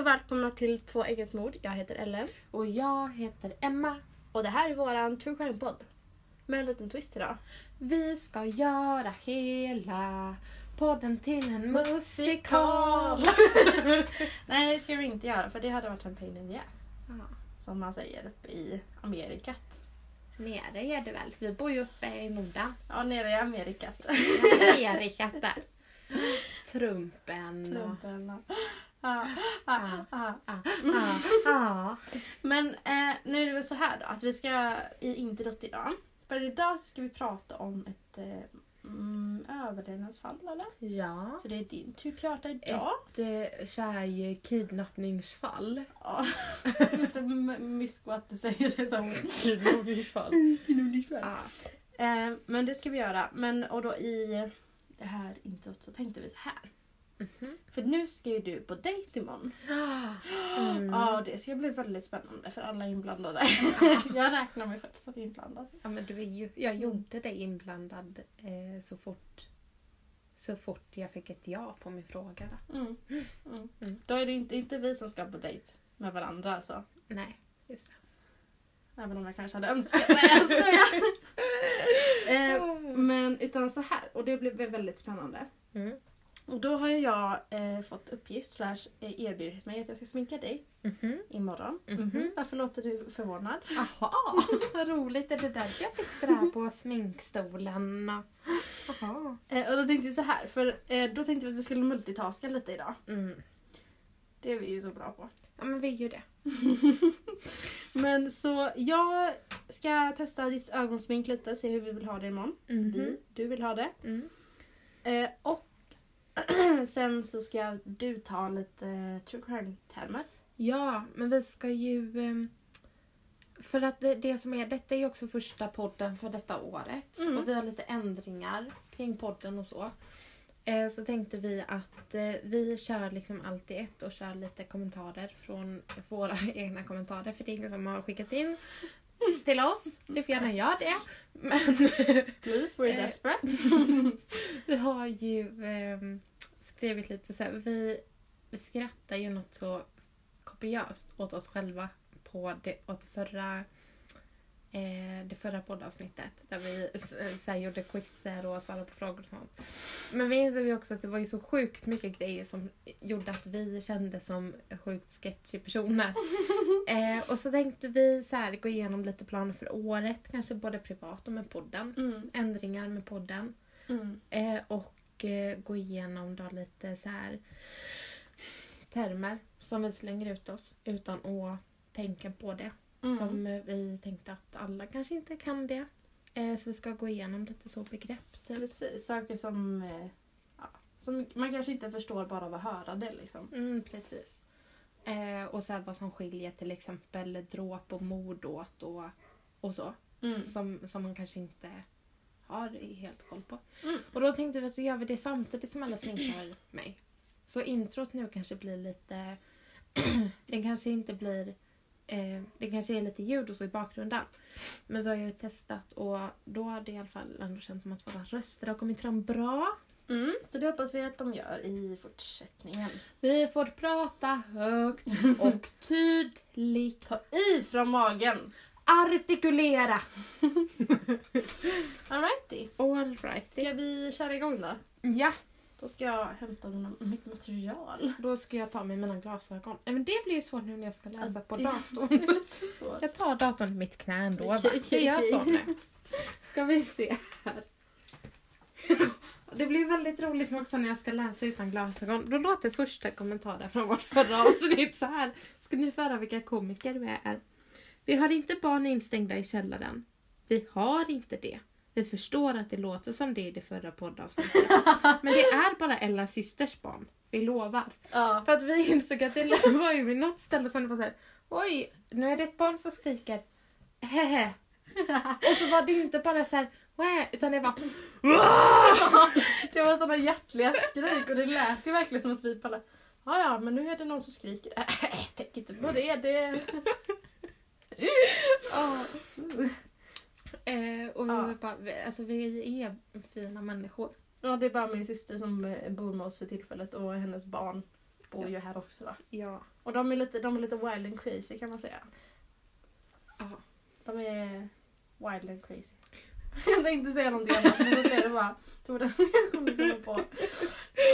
och välkomna till Två eget mord. Jag heter Ellen. Och jag heter Emma. Och det här är våran true crime-podd. Med en liten twist idag. Vi ska göra hela podden till en musikal. Nej, det ska vi inte göra för det hade varit en pain in the ass. Ja, Som man säger uppe i Amerikat. nere är det väl? Vi bor ju uppe i Norden. Ja, nere i Amerikat. Amerika där. Trumpen och... Klumpen och... Ja, ja, ja. Ah, ah, ah. Men eh, nu är det väl så här då att vi ska i introt idag. För idag ska vi prata om ett eh, mm, överlevnadsfall eller? Ja. För det är din tur Kjarta idag. Ett eh, tjej kidnappningsfall. Ja, lite mysko att du säger det som Kidnappningsfall. Ja. Ah. eh, Men det ska vi göra. Men och då i det här introt så tänkte vi så här. Mhm. För nu ska ju du på dejt imorgon. Mm. Ja, det ska bli väldigt spännande för alla inblandade. jag räknar mig själv som inblandad. Ja, men du är ju, jag gjorde dig inblandad eh, så, fort, så fort jag fick ett ja på min fråga. Då. Mm. Mm. Mm. Då är det inte, inte vi som ska på dejt med varandra alltså. Nej, just det. Även om jag kanske hade önskat. Nej jag skojar. eh, men utan så här. Och det blir väldigt spännande. Mm. Och då har jag eh, fått uppgift slash eh, erbjudit mig att jag ska sminka dig Mhm. imorgon. Mhm. Mhm. Varför låter du förvånad? Jaha, vad roligt. Är det därför jag sitter här på sminkstolen? Jaha. Eh, och då tänkte vi så här. För eh, då tänkte vi att vi skulle multitaska lite idag. Mm. Det är vi ju så bra på. Ja, men vi är ju det. Men så jag ska testa ditt ögonsmink lite. Se hur vi vill ha det imorgon. Mhm. Vi, du vill ha det. Mm. Eh, och sen så ska du ta lite eh, true crime-termer. Ja, men vi ska ju... ehm, För att det, det som är, detta är ju också första podden för detta året. Mm. Och vi har lite ändringar kring podden och så. Eh, Så tänkte vi att eh, vi kör liksom allt i ett och kör lite kommentarer från våra egna kommentarer. För det är ingen som har skickat in till oss. Du får gärna göra det. Men Please, we're Eh. desperate. vi har ju ehm, skrivit lite så här. Vi, vi skrattar ju något så kopiöst åt oss själva på det, åt förra, eh, det förra poddavsnittet. Där vi så här, gjorde quizzer och svarade på frågor och sånt. Men vi insåg ju också att det var ju så sjukt mycket grejer som gjorde att vi kände som sjukt sketchy personer. eh, och så tänkte vi så här, gå igenom lite planer för året, kanske både privat och med podden. Mm. Ändringar med podden. Mm. Eh, och eh, gå igenom då lite så här termer som vi slänger ut oss utan att tänka på det. Mm. Som vi tänkte att alla kanske inte kan det. Eh, så vi ska gå igenom lite så begrepp. Typ. Precis, saker som, eh, ja, som man kanske inte förstår bara av att höra det. Liksom. Mm, precis. Eh, och så vad som skiljer till exempel dråp och mord åt och, och så. Mm. Som, som man kanske inte har helt koll på. Mm. Och då tänkte vi att så gör vi det samtidigt som alla sminkar mig. Så introt nu kanske blir lite... det kanske inte blir... Eh, det kanske är lite ljud och så i bakgrunden. Men vi har ju testat och då har det i alla fall ändå känts som att våra röster har kommit fram bra. Mm. Så det hoppas vi att de gör i fortsättningen. Vi får prata högt och tydligt. Ta i från magen! Artikulera! Alrighty. All right. Ska vi köra igång då? Ja, Då ska jag hämta mina, mitt material. då ska jag ta med mina glasögon. Nej, men det blir ju svårt nu när jag ska läsa på det- datorn. Jag tar datorn i mitt knä ändå. Okej, okej, Vi gör så nu. Ska vi se här. Det blir väldigt roligt också när jag ska läsa utan glasögon. Då låter första kommentaren från vårt förra avsnitt så här. Ska ni få höra vilka komiker vi är? Vi har inte barn instängda i källaren. Vi har inte det. Vi förstår att det låter som det i det förra poddavsnittet. Men det är bara Ellas systers barn. Vi lovar. Ja. För att vi insåg att det var ju vid något ställe som det var såhär Oj, nu är det ett barn som skriker hehe. Och så var det inte bara så här Wah! utan det var Det var såna hjärtliga skrik och det lät ju verkligen som att vi bara Ja, ja, men nu är det någon som skriker. Äh, tänk inte på det. det... Ja. Eh, och vi, Ja. bara, alltså, vi är fina människor. Ja, det är bara min syster som eh, bor med oss för tillfället och hennes barn. bor ju här också då. Ja. Och de är lite, de är lite wild and crazy kan man säga. Ja. De är wild and crazy. Jag tänkte säga någonting annat men då blev det bara... Det var den jag kunde komma på.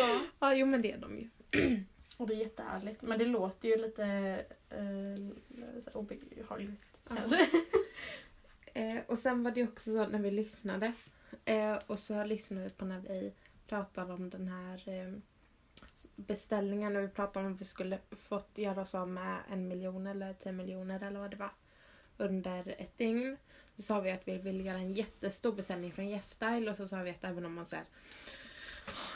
Ja. Ja, jo men det är de ju. Och det är jättehärligt. Men det låter ju lite eh, obehagligt Ja. Eh, och sen var det också så när vi lyssnade. Eh, och så lyssnade vi på när vi pratade om den här eh, beställningen och vi pratade om att vi skulle fått göra oss av med en miljon eller tio miljoner eller vad det var under ett dygn. Så sa vi att vi ville göra en jättestor beställning från yes och så sa vi att även om man säger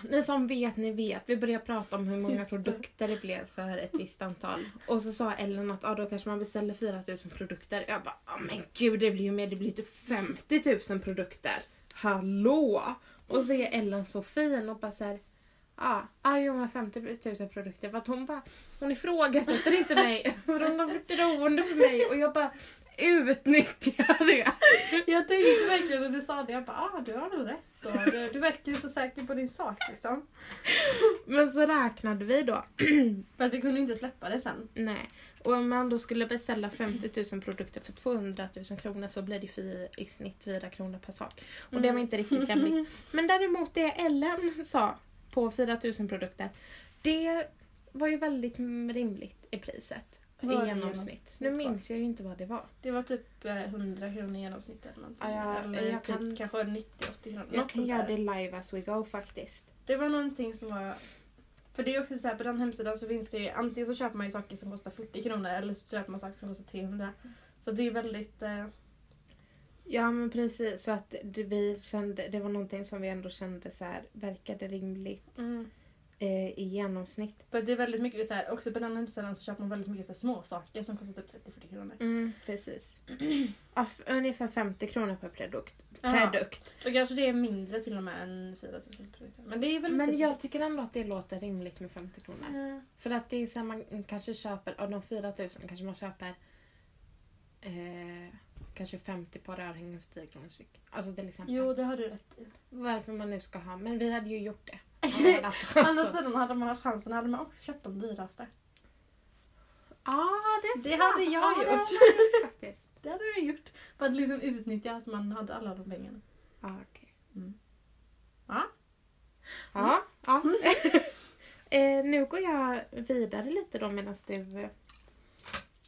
ni som vet, ni vet. Vi började prata om hur många produkter det blev för ett visst antal. Och så sa Ellen att ah, då kanske man beställer 4000 produkter. Jag bara, ah, men gud det blir ju mer, det blir typ 50 000 produkter. Hallå! Och så är Ellen så fin och bara såhär, ja, ah, jo men 50 000 produkter. För att hon bara, hon ifrågasätter inte mig. Hon har förtroende för mig och jag bara utnyttjar det. Jag tänkte verkligen när du sa det, jag bara ah, du har nog rätt. Och du, du verkar ju så säker på din sak liksom. Men så räknade vi då. För att vi kunde inte släppa det sen. Nej. Och om man då skulle beställa 50 000 produkter för 200 000 kronor så blir det i snitt 4 kronor per sak. Och det Mm. var inte riktigt rimligt. Men däremot det Ellen sa på 4 000 produkter. Det var ju väldigt rimligt i priset. Vad I det genomsnitt. Nu minns jag ju inte vad det var. Det var typ eh, 100 kronor i genomsnitt eller någonting. Ja, jag- eller jag typ kan- kanske 90-80 kronor. Jag Något kan sånt göra där. det live as we go faktiskt. Det var någonting som var... För det är också så här, på den hemsidan så finns det ju antingen så köper man ju saker som kostar 40 kronor eller så köper man saker som kostar 300. Så det är väldigt... Eh, Ja men precis. Så att det, vi kände, det var någonting som vi ändå kände så här, verkade rimligt mm. Eh, i genomsnitt. För det är väldigt mycket så här, också på den hemsidan så köper man väldigt mycket så små saker som kostar typ 30-40 kronor. Mm, precis. Ja, ungefär 50 kronor per produkt. Produkt. Och kanske det är mindre till och med än 4000 produkter. Men det är väl Men jag tycker ändå att det låter rimligt med 50 kronor. Ja. För att det är så här, man kanske köper, av de 4000 kanske man köper eh, kanske 50 par örhängen för 10 kronor styck. Alltså till exempel. Jo, det har du rätt i. Varför man nu ska ha. Men vi hade ju gjort det. Å andra chansen. sidan hade man haft chansen hade man också köpt de dyraste. Ja, det är Det smart. hade jag ja, det gjort. hade jag gjort faktiskt. Det hade gjort. För att liksom utnyttja att man hade alla de pengarna. Ja, okej. Mm. Ja. Ja, ja. eh, nu går jag vidare lite då medan du eh,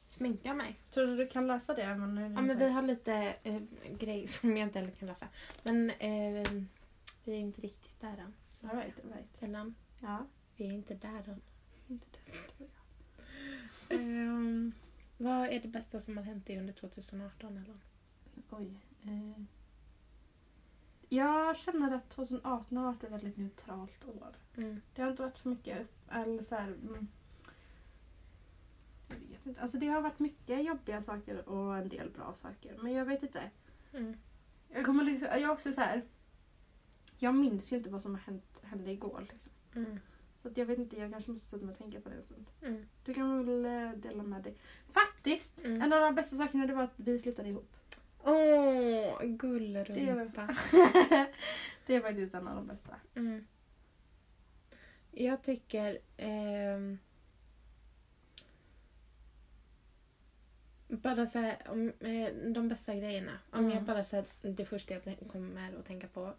sminkar mig. Tror du du kan läsa det? Men nu Ja, men vi har lite eh, grejer som jag inte heller kan läsa. Men eh, vi är inte riktigt där än. Så Jag vet, säga. jag vet. Ellen, Ja. vi är inte där än. Inte det. Ehm, vad är det bästa som har hänt dig under 2018 Ellen? Oj. Eh. Jag känner att 2018 har varit ett väldigt neutralt år. Mm. Det har inte varit så mycket eller så här, mm, Jag vet inte. Alltså det har varit mycket jobbiga saker och en del bra saker. Men jag vet inte. Mm. Jag kommer liksom, jag är också så här. Jag minns ju inte vad som har hänt, hände igår. Liksom. Mm. Så att jag vet inte, jag kanske måste sätta mig och tänka på det en stund. Mm. Du kan väl eh, dela med dig. Faktiskt! Mm. En av de bästa sakerna det var att vi flyttade ihop. Åh, gullrumpa. det är faktiskt en av de bästa. Mm. Jag tycker... ehm, bara så här, om, eh, de bästa grejerna. Om Mm. jag bara så här, det första jag kommer att tänka på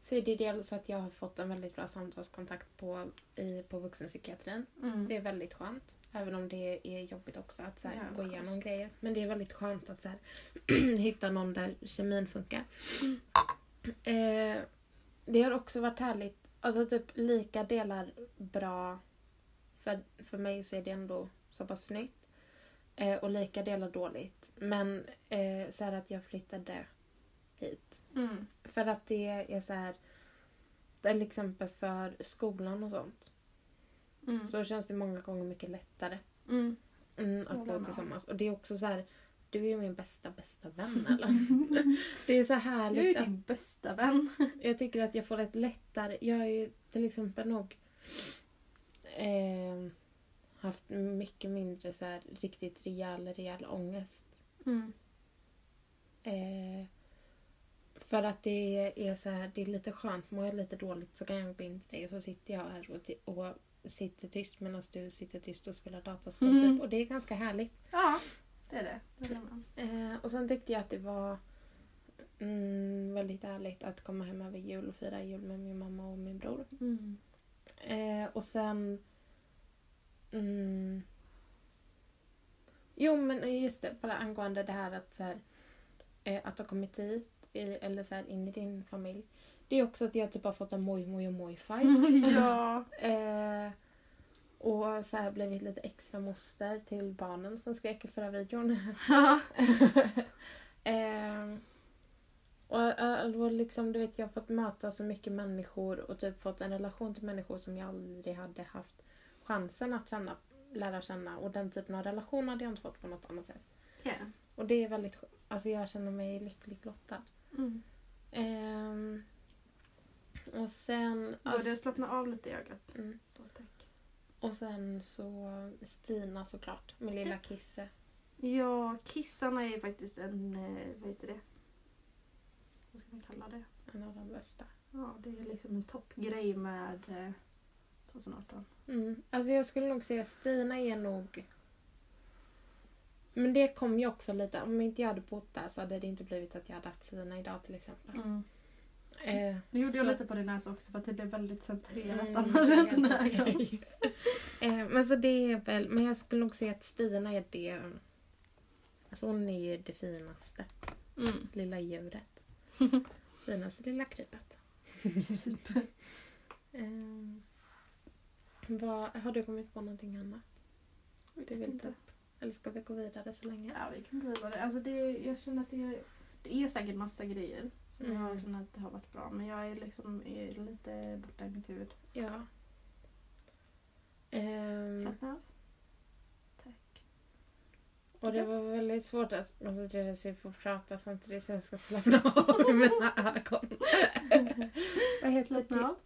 så är det dels att jag har fått en väldigt bra samtalskontakt på, i, på vuxenpsykiatrin. Mm. Det är väldigt skönt. Även om det är jobbigt också att så här, Ja, gå igenom schysst. grejer. Men det är väldigt skönt att så här, hitta någon där kemin funkar. Mm. Eh, det har också varit härligt. Alltså typ lika delar bra. För, för mig så är det ändå så pass nytt. Eh, och lika delar dåligt. Men eh, så här att jag flyttade. Mm. För att det är så här. Till exempel för skolan och sånt. Mm. Så känns det många gånger mycket lättare. Mm. Mm, att med. tillsammans. Och det är också så här. Du är ju min bästa, bästa vän eller? det är så Du härligt. är att- din bästa vän. Jag tycker att jag får ett lättare... Jag har ju till exempel nog eh, haft mycket mindre så här riktigt rejäl, rejäl ångest. Mm. Eh, För att det är så här, det är lite skönt. Mår jag lite dåligt så kan jag gå in till dig och så sitter jag här och, och sitter tyst medan du sitter tyst och spelar dataspel. Mm. Typ. Och det är ganska härligt. Ja, det är det. det jag med. Eh, och sen tyckte jag att det var mm, väldigt härligt att komma hem över jul och fira jul med min mamma och min bror. Mm. Eh, och sen... Mm, jo men just det, bara angående det här att, så här, eh, att ha kommit hit eller så här, in i din familj. Det är också att jag typ har fått en moj moj och moj-fight. ja. Eh, och så här blivit lite extra moster till barnen som skrek i förra videon. eh, och, eh, och liksom, du vet, jag har fått möta så mycket människor och typ fått en relation till människor som jag aldrig hade haft chansen att känna, lära känna. Och den typen av relation hade jag inte fått på något annat sätt. Ja. Och det är väldigt Alltså jag känner mig lyckligt lottad. Mm. Ehm, och sen... Börjar slappna av lite i ögat. Mm. Så, tack. Och sen så Stina såklart, min lilla kisse. Ja, kissarna är faktiskt en, eh, vad heter det? Vad ska man kalla det? En av de bästa. Ja, det är liksom en toppgrej med eh, 2018. Mm. Alltså jag skulle nog säga Stina är nog... Men det kom ju också lite, om inte jag hade bott där så hade det inte blivit att jag hade haft Stina idag till exempel. Mm. Eh, Nu gjorde jag så- lite på din näsa också för att det blev väldigt centrerat Mm, annars den här okej. eh, men så det är väl, men jag skulle nog säga att Stina är det... Alltså hon är ju det finaste Mm. lilla djuret. Finaste lilla krypet. eh, vad, har du kommit på någonting annat? Du vill ta upp? Eller ska vi gå vidare så länge? Ja, vi kan gå vidare. Alltså det, jag känner att det är, det är säkert massa grejer som Mm. jag känner att det har varit bra. Men jag är liksom är lite borta i mitt huvud. Ja. Av. Tack. och det var väldigt svårt att koncentrera sig på att prata samtidigt som jag ska slappna av i mina ögon. vad heter Slappna det? av.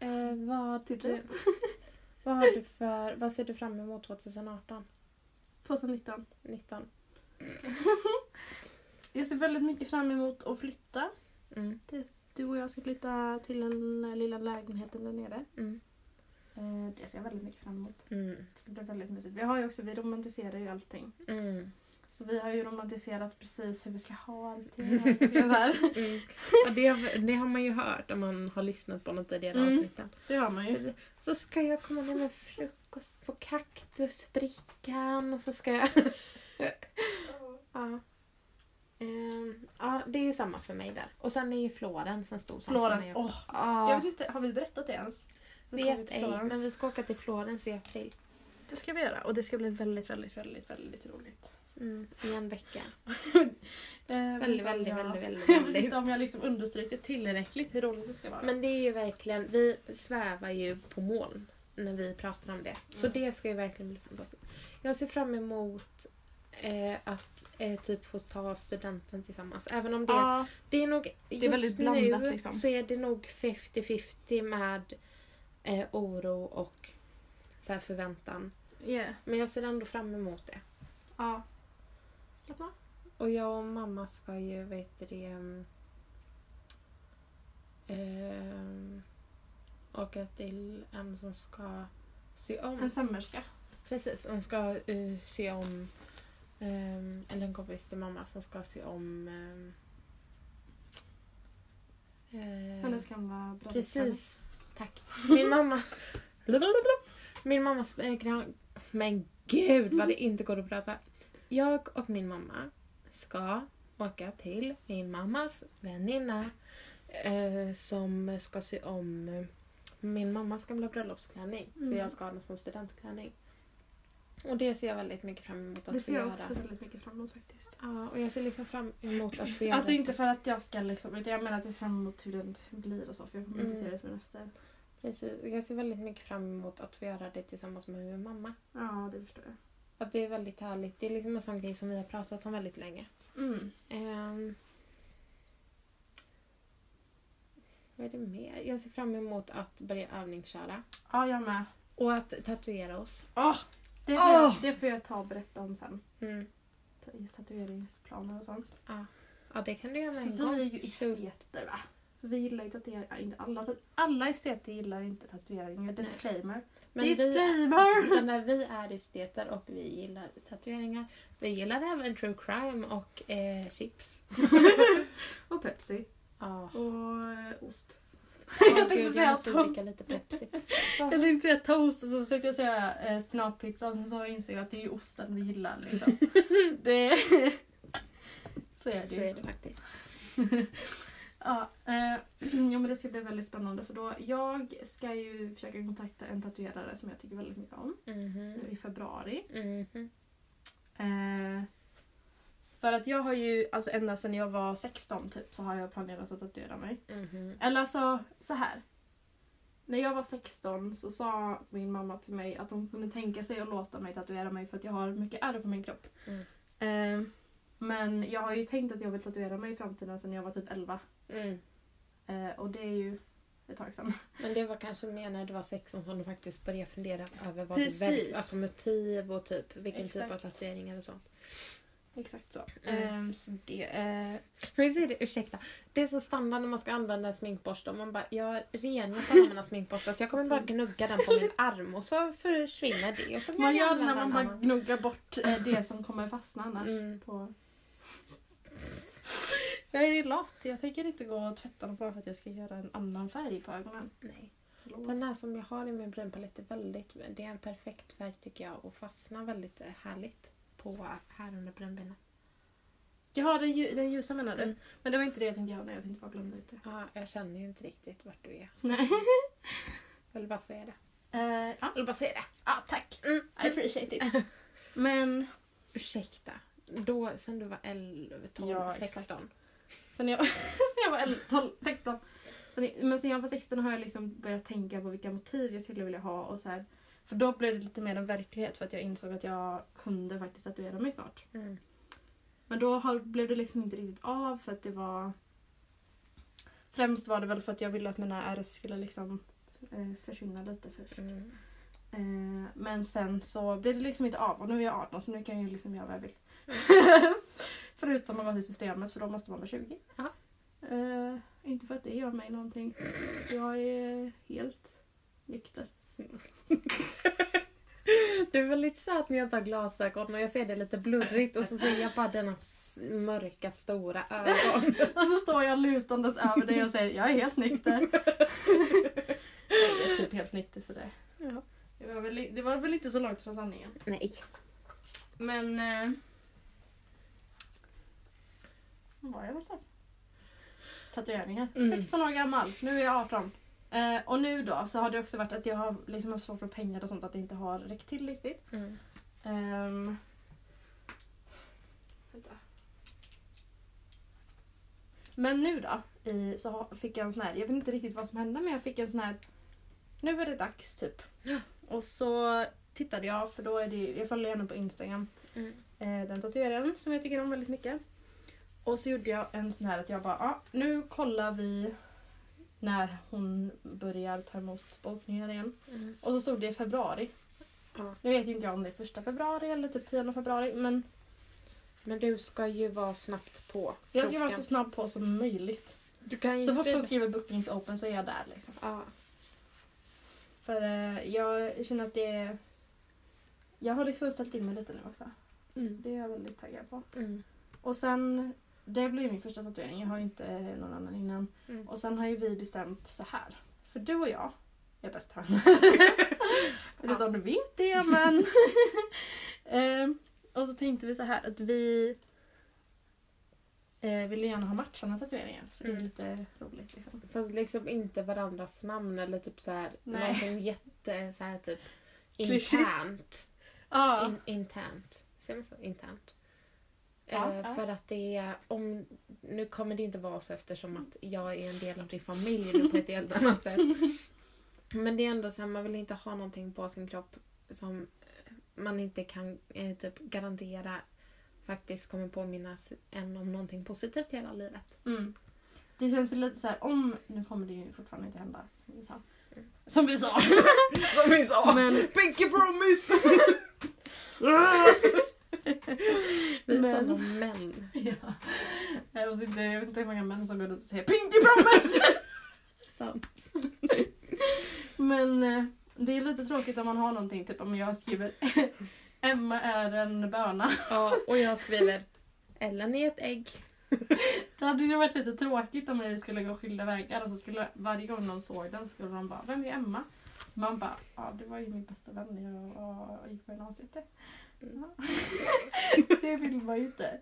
Eh, vad, du, vad, har du för, vad ser du fram emot 2018? 2019. 19? Jag ser väldigt mycket fram emot att flytta. Mm. Du och jag ska flytta till den lilla lägenheten där nere. Mm. Eh, Det ser jag väldigt mycket fram emot. Mm. Det ska bli väldigt mysigt. Vi har också, vi romantiserar ju allting. Mm. Så vi har ju romantiserat precis hur vi ska ha allting. ska så här. Mm. Ja, det, det har man ju hört om man har lyssnat på något tidigare Mm. avsnitten. Det har man Så, ju. det- så ska jag komma ner med frukost på kaktusbrickan och så ska jag... ja. Ehm, ja, det är ju samma för mig där. Och sen är ju Florens en stor sak Florens, för mig också. åh, Ja, Jag vet inte, har vi berättat det ens? Vi vet ej, men vi ska åka till Florens i april. Det ska vi göra och det ska bli väldigt, väldigt, väldigt, väldigt roligt. Mm, I en vecka. Eh, Väldigt, väldigt, väldigt, väldigt, Jag vet inte om jag liksom understryker tillräckligt hur roligt det ska vara. Men det är ju verkligen, vi svävar ju på moln när vi pratar om det. Så Mm. det ska ju verkligen bli fantastiskt. Jag ser fram emot eh, att eh, typ få ta studenten tillsammans. Även om det, ja, det är nog, just väldigt blandat, nu liksom. så är det nog 50-50 med eh, oro och så här förväntan. yeah. Men jag ser ändå fram emot det. ja. Och jag och mamma ska ju, vet du det, um, åka till en som ska sy om. En sömmerska. Precis, hon ska uh, sy om, ehm, eller en kompis till mamma som ska sy om um, Hennes gamla. Precis. Tack. Min mamma... Min mammas... eh, gran- Men gud vad det inte går att prata. Jag och min mamma ska åka till min mammas väninna eh, som ska sy om eh, min mammas gamla bröllopsklänning. Så Mm. jag ska ha den som studentklänning. Och det ser jag väldigt mycket fram emot att Det få ser jag göra. också väldigt mycket fram emot faktiskt. Ja, och jag ser liksom fram emot att få göra Alltså inte för att jag ska liksom, utan jag menar att jag ser fram emot hur det blir och så. För jag kommer inte Mm. se det förrän efter. Precis. Jag ser väldigt mycket fram emot att få göra det tillsammans med min mamma. Ja, det förstår jag. Att det är väldigt härligt. Det är liksom en sån grej som vi har pratat om väldigt länge. Mm. Ehm, vad är det mer? Jag ser fram emot att börja övningsköra. Ja, jag med. Och att tatuera oss. Åh! det, får jag, det får jag ta och berätta om sen. Mm. Just tatueringsplaner och sånt. Ja. Ja, det kan du göra med en gång. vi är ju esteter va? Så vi gillar ju tatueringar. Inte alla, alla esteter gillar inte tatueringar. Disclaimer. Men vi, Disclaimer! men när vi är esteter och vi gillar tatueringar. Vi gillar även true crime och eh, chips. Och Pepsi. Ja. Och eh, ost. Jag tänkte Gud, säga jag måste lite Pepsi. Jag tänkte säga toast och så tänkte jag säga eh, spinatpizza och sen så insåg jag att det är ju osten vi gillar. Liksom. det... så är det Så är det faktiskt. Ja, eh, jo, men det ska bli väldigt spännande för då jag ska ju försöka kontakta en tatuerare som jag tycker väldigt mycket om Mhm. nu i februari. Mhm. Eh, för att jag har ju, alltså ända sedan jag var 16 typ så har jag planerat att tatuera mig. Mhm. Eller alltså så här. När jag var 16 så sa min mamma till mig att hon kunde tänka sig att låta mig tatuera mig för att jag har mycket ärr på min kropp. Mm. Eh, men jag har ju tänkt att jag vill tatuera mig i framtiden sedan jag var typ 11. Mm. Eh, och det är ju ett tag sedan. Men det var kanske mer när du var 16 som du faktiskt började fundera över vad Precis. du väljer, alltså motiv och typ vilken typ Exakt. av tatueringar och sånt. Exakt så. Mm. Eh, så det, eh, Hur ser det? Ursäkta. Det är så standard när man ska använda en sminkborste man bara, jag rengör på mina sminkborstar så jag kommer bara gnugga den på min arm och så försvinner det. Och så man gör det när man bara annan. gnuggar bort eh, det som kommer fastna annars. Mm. På... Jag är lat. Jag tänker inte gå och tvätta dem bara för att jag ska göra en annan färg på ögonen. Nej. Den här som jag har i min brunpalett är väldigt, det är en perfekt färg tycker jag och fastnar väldigt eh, härligt på här under brunbenet. Ja, den, lju- den ljusa menar du? Mm. Men det var inte det jag tänkte göra. Jag tänkte bara blanda ut det. Ja, jag känner ju inte riktigt vart du är. Nej. Jag vill bara säga det. Eh, ja. Jag vill bara säga det. ja, tack. Mm. I appreciate it. Men Ursäkta. Då, sen du var 11, 12, Ja, exakt. 16. sen jag, sen jag var 11, 12, 16. Sen, men sen jag var 16 har jag liksom börjat tänka på vilka motiv jag skulle vilja ha. Och så här, för då blev det lite mer en verklighet för att jag insåg att jag kunde faktiskt tatuera mig snart. Mm. Men då har, blev det liksom inte riktigt av för att det var... Främst var det väl för att jag ville att mina ärr skulle liksom eh, försvinna lite först. Mm. Eh, men sen så blev det liksom inte av och nu är jag 18 så nu kan jag liksom göra vad jag vill. Förutom att gå till systemet för då måste man vara 20. Ja. Eh, inte för att det gör mig någonting. Jag är helt nykter. Du är väldigt söt när jag tar glasögon och jag ser det lite blurrigt och så ser jag bara denna mörka stora ögon. Och så står jag lutandes över dig och säger jag är helt nykter. jag är typ helt nykter så det, Ja. det, var väl, det var väl inte så långt från sanningen. Nej. Men... Eh, vad var jag någonstans? Tatueringar. Mm. 16 år gammal, nu är jag 18. Eh, och nu då så har det också varit att jag har liksom haft svårt med pengar och sånt att det inte har räckt till riktigt. Mm. Vänta. Men nu då i, så fick jag en sån här, jag vet inte riktigt vad som hände men jag fick en sån här, nu är det dags typ. Ja. Och så tittade jag för då är det, jag följer henne på Instagram, Mm. eh, den tatueraren som jag tycker om väldigt mycket. Och så gjorde jag en sån här att jag bara, ja nu kollar vi när hon börjar ta emot bokningar igen. Mm. Och så stod det i februari. Ja. Nu vet ju inte jag om det är första februari eller typ 10 februari men Men du ska ju vara snabbt på. jag ska vara så snabb på som möjligt. Du kan Så fort hon skriver bookings open så är jag där liksom. Ja. För eh, jag känner att det är... Jag har liksom ställt in mig lite nu också. Mm. Det är jag väldigt taggad på. Mm. Och sen, det blir min första tatuering. Jag har ju inte någon annan innan. Mm. Och sen har ju vi bestämt så här. För du och jag är bäst vän. jag vet inte om du vet det men... Ehm, och så tänkte vi så här att vi eh, ville gärna ha matchande tatueringar. För det är Mm. lite roligt liksom. Fast liksom inte varandras namn eller typ så här Nej. någonting jätte så här typ internt. Ja. In, internt. Säger man så? Internt. Ja, eh, ja. För att det är, om, nu kommer det inte vara så eftersom att jag är en del av din familj nu på ett helt annat sätt. Men det är ändå så här, man vill inte ha någonting på sin kropp som man inte kan eh, typ garantera faktiskt kommer påminnas en om någonting positivt hela livet. Mm. Det känns lite så här om, nu kommer det ju fortfarande inte hända som vi sa. Mm. Som vi sa. Som vi sa! Men Pinky promise! Vi är Men- sådana män. Ja. Jag vet, inte, jag vet inte hur många män som går ut och säger Pinky Promise! Sant. Men eh, det är lite tråkigt om man har någonting, typ om jag skriver Emma är en böna. Ja, och jag skriver Ellen är ett ägg. Det hade ju varit lite tråkigt om vi skulle gå skilda vägar och så skulle varje gång någon såg den skulle de bara Vem är Emma? Man bara Ja det var ju min bästa vän när jag gick på gymnasiet. Det vill man ju inte.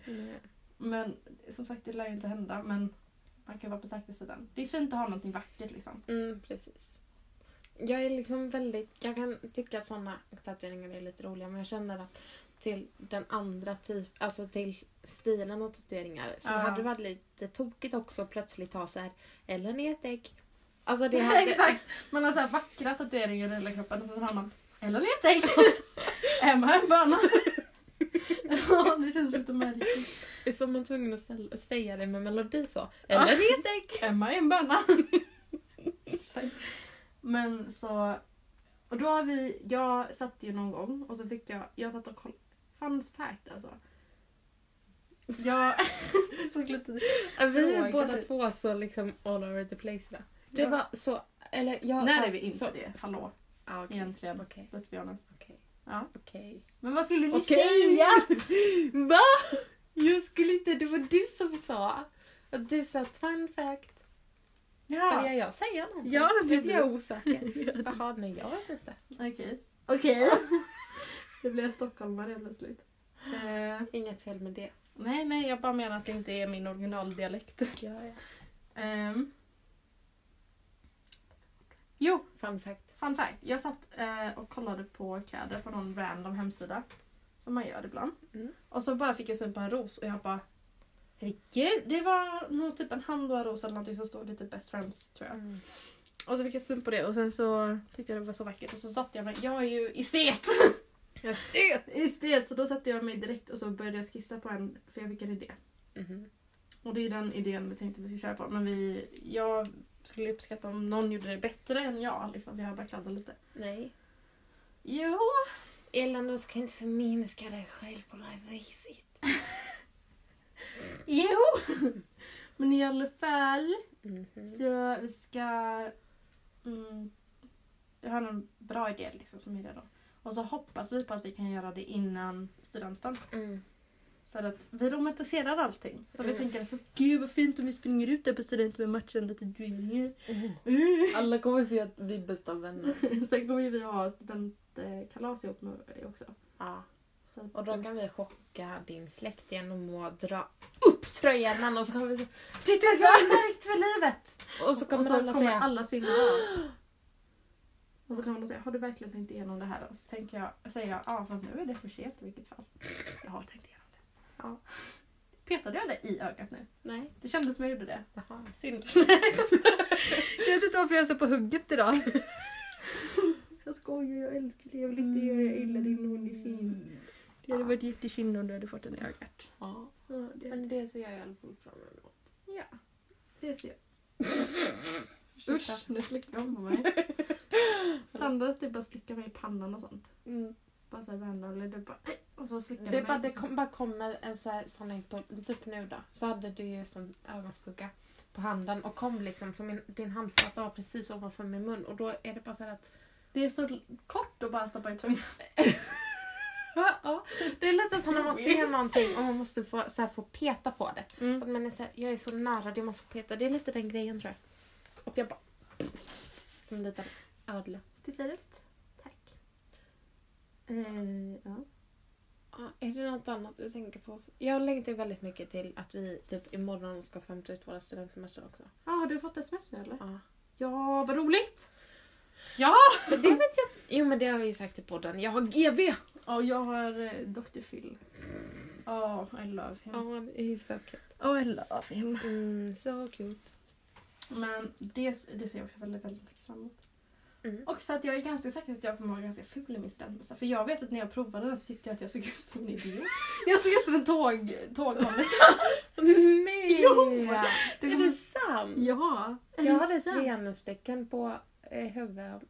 Men som sagt det lär ju inte hända men man kan vara på säkra sidan. Det är fint att ha någonting vackert liksom. Mm, precis. Jag är liksom väldigt... Jag kan tycka att såna tatueringar är lite roliga men jag känner att till den andra typ, alltså till stilen av tatueringar så Ja. hade det varit lite tokigt också att plötsligt ha så här Ellen är ett ägg. Alltså det hade... Exakt! Man har så här vackra tatueringar i hela kroppen och så har man Eller letägg! Emma en böna! ja det känns lite märkligt. Visst var man tvungen att ställa, säga det med melodi så? Ett ägg! Emma är en böna! Men så... Och då har vi... Jag satt ju någon gång och så fick jag... Jag satt och kollade... Fun fact alltså. Jag såg lite... Vi är båda typ. två så liksom all over the place idag. Det Ja. var så... Eller jag... När så- är vi inte så, det? Hallå? Ja, okej. Egentligen. Okej. Let's be honest. Okej. Ja. Okej. Men vad skulle ni Okej. säga? Va? Jag skulle inte... Det var du som sa. Att du sa fun fact. Börjar jag säga någonting? Ja, nu det blir jag osäker. Ja. Jaha, nej jag vet inte. Okej. Okej. Det blev stockholmare helt plötsligt. Eh, Inget fel med det. nej, nej, jag bara menar att det inte är min originaldialekt. Ja, ja. Ehm. jo, Fun fact. Fun fact. Jag satt eh, och kollade på kläder på någon random hemsida. Som man gör ibland. Mm. Och så bara fick jag syn på en ros och jag bara Herregud, det var nog typ en ros eller någonting som stod det typ best friends tror jag. Mm. Och så fick jag syn på det och sen så tyckte jag det var så vackert och så satte jag mig, jag är ju estet! Estet! Estet! Så då satte jag mig direkt och så började jag skissa på en, för jag fick en idé. Mhm. Och det är den idén vi tänkte vi skulle köra på. Men vi, jag skulle uppskatta om någon gjorde det bättre än jag. Liksom, för jag har bara kladdat lite. Nej. Jo! Ellen, du ska inte förminska dig själv på det här viset. Jo! Men i alla fall Mhm. så vi ska... Mm, jag har en bra idé liksom som är det då. Och så hoppas vi på att vi kan göra det innan studenten. Mm. För att vi romantiserar allting. Så vi Mm. tänker att gud vad fint om vi springer ut där på studenten med matchande tatueringar. Mm. Mm. Alla kommer se att vi är bästa vänner. Sen kommer vi ha studentkalas ihop med också. Ja. Så att, Och då kan vi chocka din släkt genom att dra upp tröjan och så kommer vi säga Titta jag är märkt för livet! Och så kommer och så alla kommer säga alla svimma av. Och så kommer de säga, har du verkligen tänkt igenom det här? Och så tänker jag, säger jag, ja för nu är det för sent i vilket fall. Jag har tänkt igenom det. Ja. Petade jag det i ögat nu? Nej. Det kändes som jag gjorde det. Jaha. Synd. jag vet inte varför jag är så på hugget idag. jag skojar, jag älskar dig. Jag vill inte göra illa din underkind. Det hade varit jättesynd om du hade fått den i ögat. Ja. Ja, det, Men det ser jag i alla fall fram emot. ja, det ser jag. Usch, nu slickar hon på mig. Standard att du bara slickar mig i pannan och sånt. Mm. Bara såhär eller du bara och så slickar Det, bara, det kom, bara kommer en så här, sån här, på- typ nu då, så hade du ju som ögonskugga på handen och kom liksom så min, din handflata var precis ovanför min mun och då är det bara så här att Det är så kort att bara stoppa i tungan. ja, det är lite som när man ser någonting och man måste få, så här, få peta på det. Mm. Att man är så här, jag är så nära, det måste få peta. Det är lite den grejen tror jag. Att jag bara... Som en liten ödla. Tittar upp. Eh, ja. Ja, är det något annat du tänker på? Jag längtar ju väldigt mycket till att vi typ imorgon ska hämta ut våra studentsemester också. ah, har du fått sms nu eller? Ja. Ja, vad roligt! Ja! Det vet jag. Jo men det har vi ju sagt i podden. Jag har GV! Och jag har eh, Dr. Phil. Oh, I love him. Ja, he's so cute. Oh, I love him. Mm, so cute. Men det, det ser jag också väldigt, väldigt mycket fram emot. Mm. Och så att jag är ganska säker att jag kommer vara ganska ful i min studentmössa. För jag vet att när jag provade den så tyckte jag att jag såg ut som en idiot. Jag såg ut som en tåg, tågkonduktör. Nej! Jo! Det är det sant? Ja! är Jag hade ett sant? genustecken på eh, huvudet.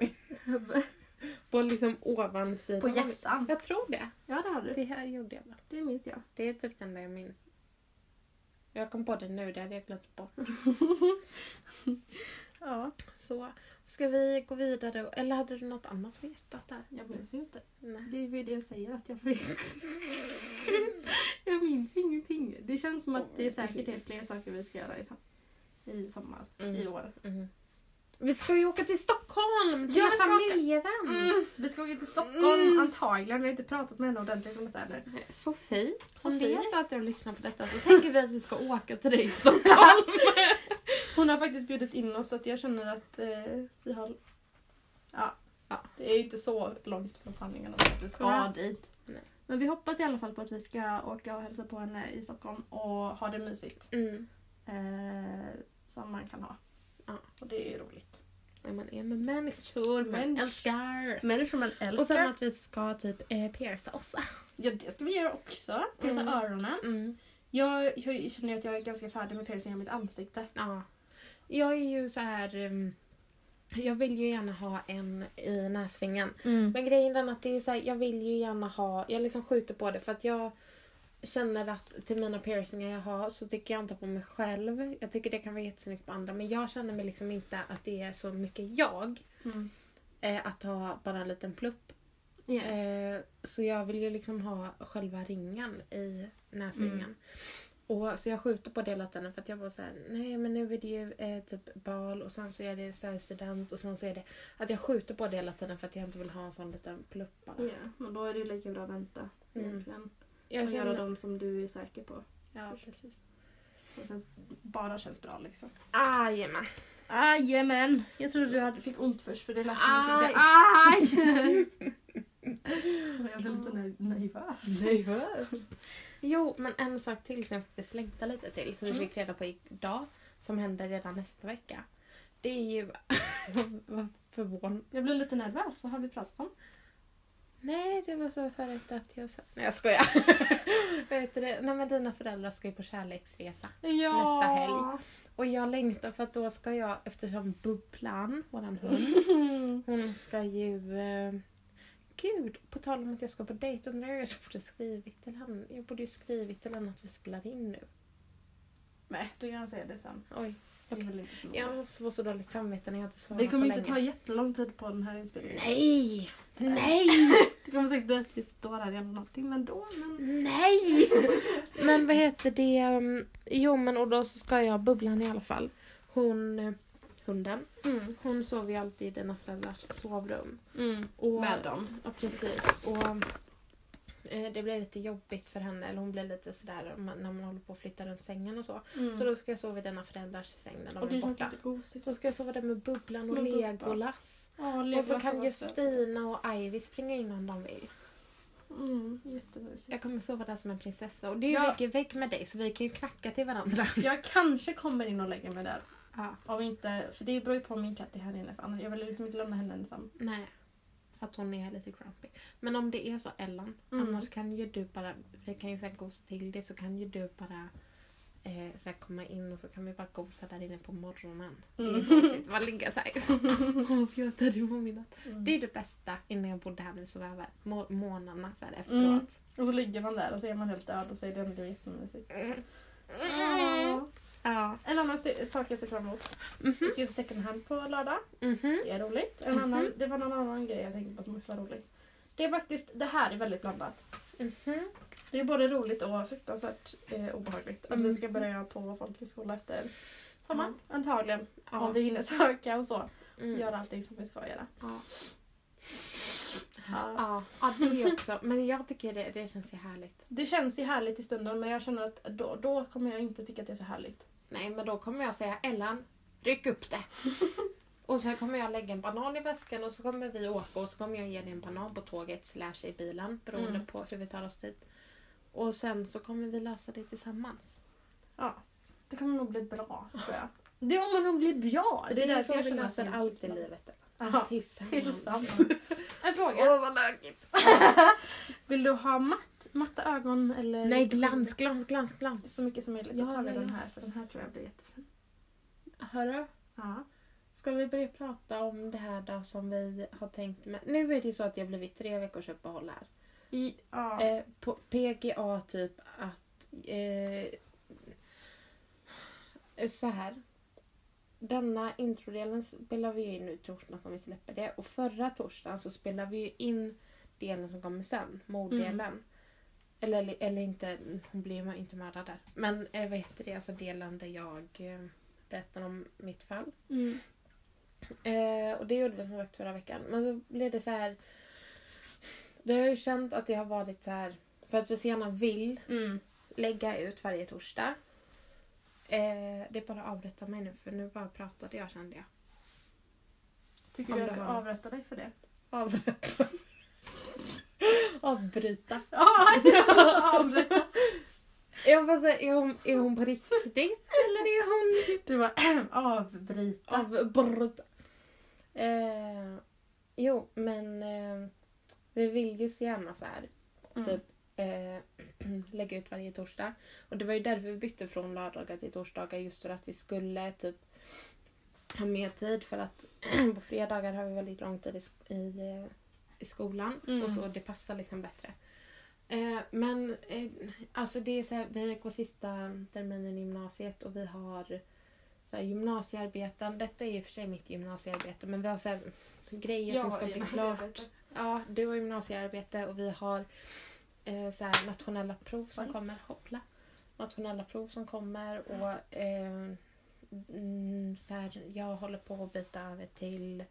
På liksom ovansidan. På hjässan. Jag tror det. Ja, det har du. Det här gjorde jag väl. Det minns jag. Det är typ det enda jag minns. Jag kom på det nu, det hade jag glömt bort. Ja, Så, ska vi gå vidare? Eller hade du något annat på hjärtat där? jag minns ju inte. Nej. Det är ju det jag säger att jag vet. jag minns ingenting. Det känns som att det säkert är fler saker vi ska göra i, som- i sommar, Mm. i år. Mhm. Vi ska ju åka till Stockholm! Till Ja, vi familjevän! Mm, vi ska åka till Stockholm Mm. antagligen. Vi har inte pratat med henne ordentligt om detta ännu. Sofie, om det är så att du lyssnar på detta så tänker vi att vi ska åka till dig i Stockholm. Hon har faktiskt bjudit in oss så att jag känner att eh, vi har... Ja. Ja. Det är inte så långt från sanningen om att vi ska Nej. dit. Nej. Men vi hoppas i alla fall på att vi ska åka och hälsa på henne i Stockholm och ha det mysigt. Mm. Eh, som man kan ha. Ja. Och det är ju roligt. När man är med människor man Människ- älskar. Människor man älskar. Och sen att vi ska typ eh, pierca oss. Ja, det ska vi göra också. Pierca Mm. öronen. Mm. Jag, jag känner att jag är ganska färdig med piercing i mitt ansikte. Ja. Jag är ju så här... ehm, Jag vill ju gärna ha en i näsfingan. Men grejen är att det är så här, jag vill ju gärna ha... Jag liksom skjuter på det för att jag känner att till mina piercingar jag har så tycker jag inte på mig själv. Jag tycker det kan vara jättesnyggt på andra men jag känner mig liksom inte att det är så mycket jag. Mm. Eh, att ha bara en liten plupp. Yeah. Eh, så jag vill ju liksom ha själva ringen i näsringen. Mm. Och, så jag skjuter på det tiden för att jag var så här, nej men nu är det ju eh, typ bal och sen så är det så här student och sen så är det att jag skjuter på det tiden för att jag inte vill ha en sån liten plupp bara. Ja, men då är det ju lika bra att vänta. Mm. Egentligen. Jag och göra känner, dem som du är säker på. ja precis. Det känns, bara känns bra liksom. Jajamän. Jajamän! Jag trodde du hade, fick ont först för det lät som du skulle säga Aj. jag blev lite nerv- nervös. Nervös. Jo, men en sak till som jag faktiskt längtar lite till som vi Mm. fick reda på idag. Som händer redan nästa vecka. Det är ju... Vad förvånad. Jag blev lite nervös. Vad har vi pratat om? Nej, det var så förut att jag sa... Nej, jag skojar. Vad heter det? Nej, men dina föräldrar ska ju på kärleksresa. Ja. Nästa helg. Och jag längtar för att då ska jag, eftersom Bubblan, våran hund, hon ska ju... Eh, gud, på tal om att jag ska på dejt undrar jag, jag borde skrivit till henne. Jag borde ju skrivit till henne att vi spelar in nu. Nej, då kan jag säga det sen. Oj, Det är väl inte så jag måste få så dåligt samvete när jag inte svarar Det kommer på inte ta länge. jättelång tid på den här inspelningen. Nej! Nej! Det kommer säkert bli att vi står här redan någon timme ändå. Men... Nej! Men vad heter det? um, Jo men och då så ska jag Bubblan i alla fall. Hon, eh, hunden, Mm. hon sover ju alltid i dina föräldrars sovrum. Mm. Och, Med dem. Ja precis. Och eh, det blir lite jobbigt för henne, eller hon blir lite sådär man- när man håller på att flytta runt sängen och så. Mm. Så då ska jag sova i dina föräldrars säng när de och är borta. Så ska jag sova där med Bubblan och Med. Legolas. Ja, Och så Legolas kan Justina och Ivy springa in om de vill. Mm. Jag kommer sova där som en prinsessa. Och det är ju Ja. vägg i vägg med dig så vi kan ju knacka till varandra. Jag kanske kommer in och lägger mig där. Ja. Om inte, för det beror ju på om min katt är här inne. För annars, jag vill liksom inte lämna henne ensam. Nej. För att hon är lite grumpy. Men om det är så Ellen, Mm. annars kan ju du bara, vi kan ju säkert gosa till det så kan ju du bara eh, så här, komma in och så kan vi bara gosa där inne på morgonen. Det är Mm. gosigt. Bara ligga såhär. Åh, fjutade på min. Mm. Det är det bästa innan jag bodde här nu så över må- månaderna så här efteråt. Mm. Och så ligger man där och så är man helt död och så är det ändå jättemysigt. Ja. Ja. En annan sak jag ser fram emot. Mhm. Vi ska se second hand på lördag. Mhm. Det är roligt. En Mhm. annan, det var någon annan grej jag tänkte på som också var roligt. Det är faktiskt, det här är väldigt blandat. Mhm. Det är både roligt och fruktansvärt eh, obehagligt att Mm. vi ska börja på folkhögskola efter sommaren. Antagligen. Ja. Om vi hinner söka och så. Mm. Göra allting som vi ska göra. Ja. Ja. Ja. ja, det är också. Men jag tycker det, det känns ju härligt. Det känns ju härligt i stunden men jag känner att då, då kommer jag inte tycka att det är så härligt. Nej, men då kommer jag säga Ellen, ryck upp det. och sen kommer jag lägga en banan i väskan och så kommer vi åka och så kommer jag ge dig en banan på tåget slash i bilen beroende Mm. på hur vi tar oss dit. Och sen så kommer vi lösa det tillsammans. Ja. Det kommer nog bli bra tror jag. Det kommer nog bli bra! Det är, därför jag vi känner löser att- allt i livet. Aha. Tillsammans. Tillsammans. En fråga. Åh, vad lökigt! Vill du ha matt, matta ögon eller? Nej, glans, glans, glans, glans. Så mycket som möjligt. Ja, Då tar ja, den här för den här tror jag blir jättefin. Hörru, Ja. ska vi börja prata om det här då som vi har tänkt med? Nu är det ju så att har blivit tre veckors uppehåll här. I, ja. Eh, på PGA typ att... Eh, så här. Denna introdelen spelar vi in nu torsdagen som vi släpper det. Och förra torsdagen så spelar vi ju in delen som kommer sen, morddelen. Eller, eller inte, hon blir ju inte mördad där. Men eh, vad heter det, alltså delen där jag eh, berättar om mitt fall. Mm. Eh, och det gjorde vi som sagt förra veckan. Men så blev det så här. Vi har ju känt att det har varit så här. För att vi så gärna vill Mm. lägga ut varje torsdag. Eh, det är bara att avbryta mig nu för nu bara pratade jag kände jag. Tycker Om du jag ska har- avrätta dig för det? Avbryta. Avbryta. Ja, jag ska avrätta. Jag bara säga, är hon, är hon på riktigt eller är hon Du bara avbryta. avbryta? Eh, jo men eh, vi vill ju så gärna så här Mm. typ eh, lägga ut varje torsdag. Och det var ju därför vi bytte från lördagar till torsdagar just för att vi skulle typ ha mer tid för att på fredagar har vi väldigt lång tid i, i, eh, i skolan Mm. och så det passar liksom bättre. Eh, men eh, alltså det är så här, vi går sista terminen i gymnasiet och vi har så här, gymnasiearbeten. Detta är i och för sig mitt gymnasiearbete men vi har så här, grejer som ska bli klart. Ja, du har gymnasiearbete och vi har eh, så här, nationella prov som Oj. kommer. Hoppla. Nationella prov som kommer och eh, mm, så här, jag håller på att byta över till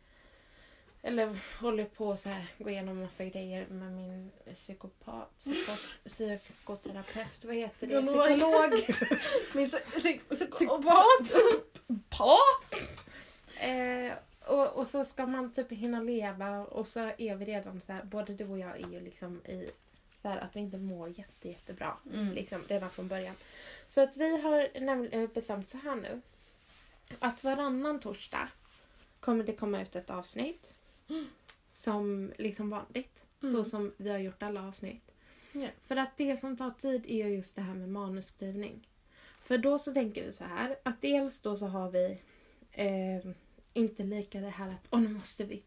eller håller på att gå igenom massa grejer med min psykopat, psyko- psykoterapeut, vad heter det? Psykolog. Min psy- psy- Psykopat. psykopat. Eh, och, och så ska man typ hinna leva och så är vi redan så här, både du och jag är ju liksom i så här att vi inte mår jätte, jättebra. Mm. Liksom redan från början. Så att vi har nämligen bestämt så här nu. Att varannan torsdag kommer det komma ut ett avsnitt. Som liksom vanligt. Så Mm. som vi har gjort alla avsnitt. Ja. För att det som tar tid är ju just det här med manusskrivning. För då så tänker vi så här att dels då så har vi eh, inte lika det här att åh nu måste vi.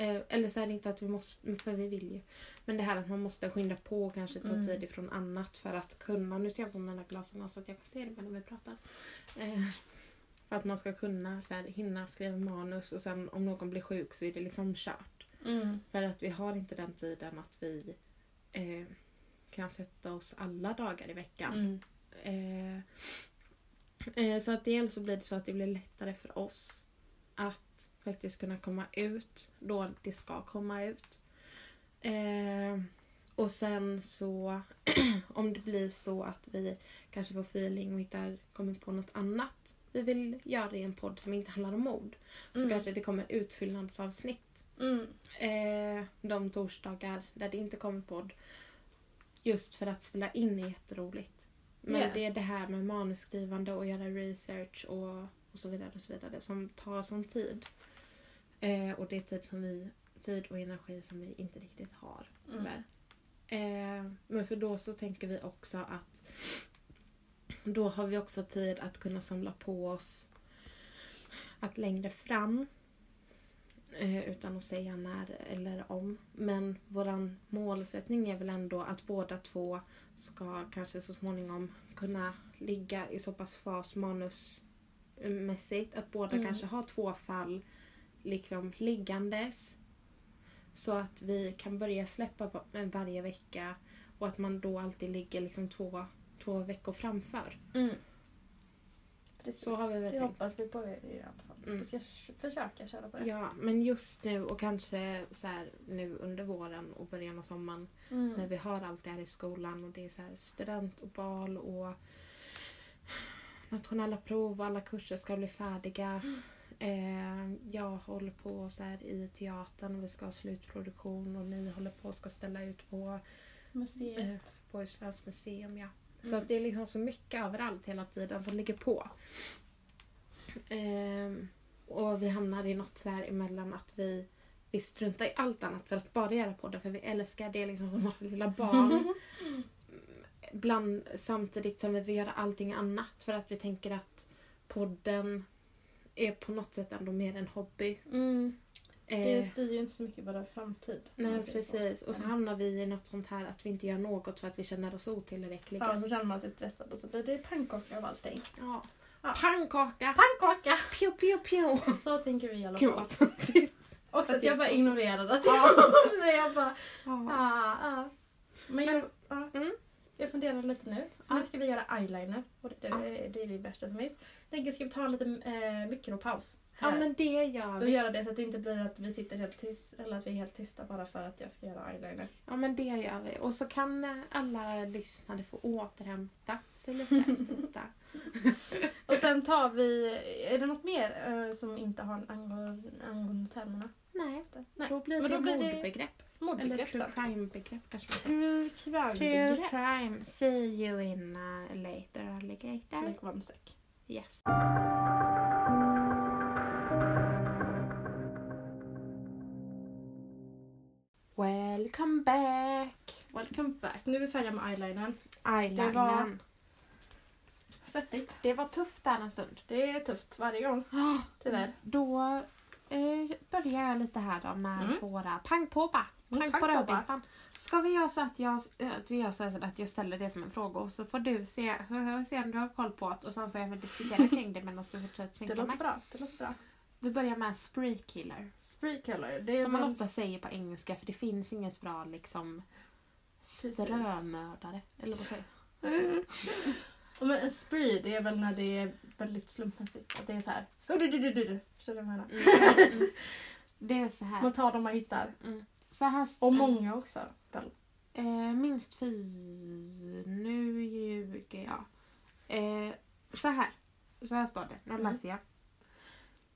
Eh, eller så är det inte att vi måste, för vi vill ju. Men det här att man måste skynda på och kanske ta Mm. tid ifrån annat för att kunna. Nu ska jag på mina glasögon så att jag kan se det medan vi pratar. Eh, för att man ska kunna så här, hinna skriva manus och sen om någon blir sjuk så är det liksom kört. Mm. För att vi har inte den tiden att vi eh, kan sätta oss alla dagar i veckan. Mm. Eh, eh, så att dels så blir det så att det blir lättare för oss att faktiskt kunna komma ut då det ska komma ut. Eh, och sen så om det blir så att vi kanske får feeling och hittar, kommer på något annat vi vill göra i en podd som inte handlar om mord. Så Mm. kanske det kommer utfyllnadsavsnitt Mm. eh, de torsdagar där det inte kommer podd. Just för att spela in är jätteroligt. Men Yeah. det är det här med manusskrivande och göra research och, och så vidare och så vidare som tar sån tid. Eh, och det är tid, som vi, tid och energi som vi inte riktigt har tyvärr. Eh, men för då så tänker vi också att då har vi också tid att kunna samla på oss att längre fram eh, utan att säga när eller om. Men våran målsättning är väl ändå att båda två ska kanske så småningom kunna ligga i så pass fas manusmässigt att båda Mm. kanske har två fall liksom liggandes. Så att vi kan börja släppa va- varje vecka och att man då alltid ligger liksom två, två veckor framför. Mm. Precis. Så har vi väl det tänkt. hoppas vi på i alla fall. Mm. Vi ska försöka köra på det. Ja, men just nu och kanske så här nu under våren och början av sommaren Mm. när vi har allt det här i skolan och det är så här student och bal och nationella prov alla kurser ska bli färdiga. Eh, jag håller på så här i teatern och vi ska ha slutproduktion och ni håller på och ska ställa ut på, Museet. eh, på Islands museum. Ja. Så Mm. att det är liksom så mycket överallt hela tiden som ligger på. Ehm, och vi hamnar i något så här emellan att vi, vi struntar i allt annat för att bara göra podden för vi älskar det liksom som vårt lilla barn. Bland, samtidigt som vi vill göra allting annat för att vi tänker att podden är på något sätt ändå mer en hobby. Mm. Det Eh, styr ju inte så mycket vår framtid. nej säger så. precis. Och så hamnar vi i något sånt här att vi inte gör något för att vi känner oss otillräckliga. Ja, så känner man sig stressad och så blir det pannkaka av allting. Ja. Ja. Pannkaka! Pannkaka! Pew pew pew! Så tänker vi i alla Gud fall. vad töntigt. Också Att det jag bara så. ignorerade att Ja. jag, jag bara, Ja. ah, ah. Men jag, ja. Mm. Jag funderar lite nu. För nu ska vi göra eyeliner. Och det, Ja. det är det värsta som finns. Jag tänker, ska vi ta en liten eh, mikropaus? ja Här. men det gör och vi. göra det så att det inte blir att vi sitter helt tysta eller att vi är helt tysta bara för att jag ska göra eyeliner. Ja men det gör vi. Och så kan eh, alla lyssnare få återhämta sig lite efter detta. Och sen tar vi, är det något mer eh, som inte har angående, angående termerna? Nej, Nej. då blir Men det då blir det mordbegrepp. Eller Mordbegrepp true sen. crime-begrepp kanske man säger. True crime True crime. See you in uh, later alligator. Like one sec. Yes. Welcome back! Welcome back. Nu är vi färdiga med eyelinern. Eyelinern. Det var- Svettigt. Det var tufft där en stund. Det är tufft varje gång, tyvärr. Då eh, börjar jag lite här då med Mm. våra pang på ba. Mm, Pang på rödbetan. Ska vi göra så att jag, att vi gör så att jag ställer det som en fråga och så får du se, se om du har koll på det och sen så jag vill diskutera kring det medan du fortsätter Det sminka låter mig. bra. Det låter bra. Vi börjar med spree killer. Spree color. Det är Som man väl- ofta säger på engelska för det finns inget bra liksom strömördare. Eller vad säger? Ja, Men en spree, det är väl när det är väldigt slumpmässigt. Att det är så här. Du, du, du, du, du. Förstår du vad jag menar? Mm. Det är så här. Man tar dem man hittar. Mm. Så här Och många också. Väl? Eh, minst fy... Nu ljuger jag. Eh, så här. Så här står det. Nu Mm. läser jag.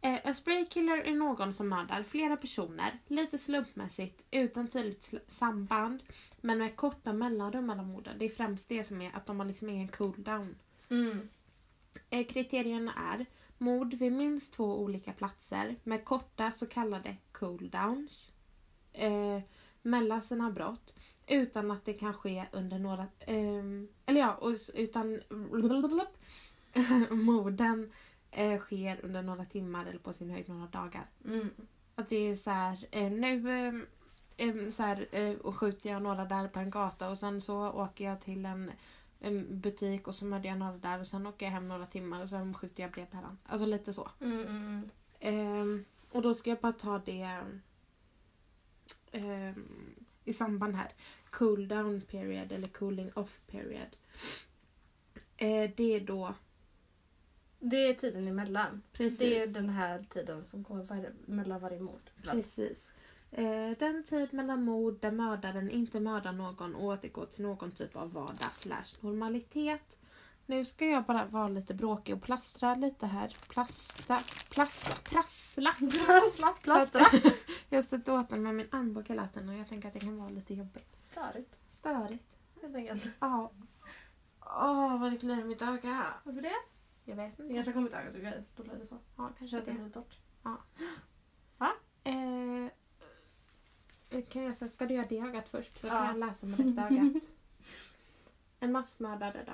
Eh, en spraykiller är någon som mördar flera personer, lite slumpmässigt, utan tydligt sl- samband, men med korta mellanrum mellan morden. Det är främst det som är att de har liksom ingen cooldown. Mm. Eh, kriterierna är mord vid minst två olika platser med korta så kallade cooldowns eh, mellan sina brott utan att det kan ske under några... ehm, eller ja, utan... morden eh, sker under några timmar eller på sin höjd några dagar. Mm. Att det är så här, eh, nu ehm, ehm, så här, eh, och skjuter jag några där på en gata och sen så åker jag till en, en butik och så mördar jag några där och sen åker jag hem några timmar och sen skjuter jag brevbäraren. Alltså lite så. Mm, mm, Ehm, och då ska jag bara ta det ehm, i samband här. Cool down period eller cooling off period. Eh, det är då Det är tiden emellan. precis. Det är den här tiden som går var- mellan varje mord. Precis. Eh, den tid mellan mord där mördaren inte mördar någon och återgår till någon typ av vardag slash normalitet. Nu ska jag bara vara lite bråkig och plastra lite här. Plasta, plas, prassla. Prassla, plastra. Jag stötte åt den med min armbåge hela tiden och jag tänker att det kan vara lite jobbigt. Störigt. Störigt. Helt enkelt. Ja. Åh, vad det kliar i mitt öga. Varför det? Jag vet Det inte. kanske har kommit ögonsugare. Då blir det så. Ja, Det kanske känns det. lite torrt. Eh, kan jag säga, ska du göra det ögat först så Ja. kan jag läsa med detta ögat. En massmördare då.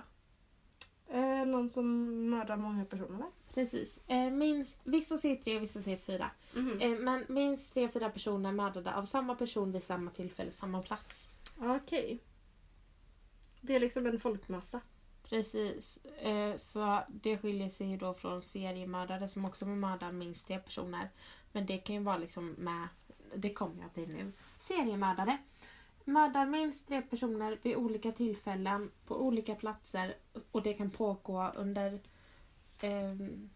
Eh, någon som mördar många personer? Precis. Eh, minst, vissa säger tre, vissa säger fyra. Mm. Eh, men minst tre, fyra personer mördade av samma person vid samma tillfälle, samma plats. Okej. Det är liksom en folkmassa. Precis. Eh, så det skiljer sig ju då från seriemördare som också mördar minst tre personer. Men det kan ju vara liksom med, det kommer jag till nu. Seriemördare. Mördar minst tre personer vid olika tillfällen på olika platser och det kan pågå under ehm,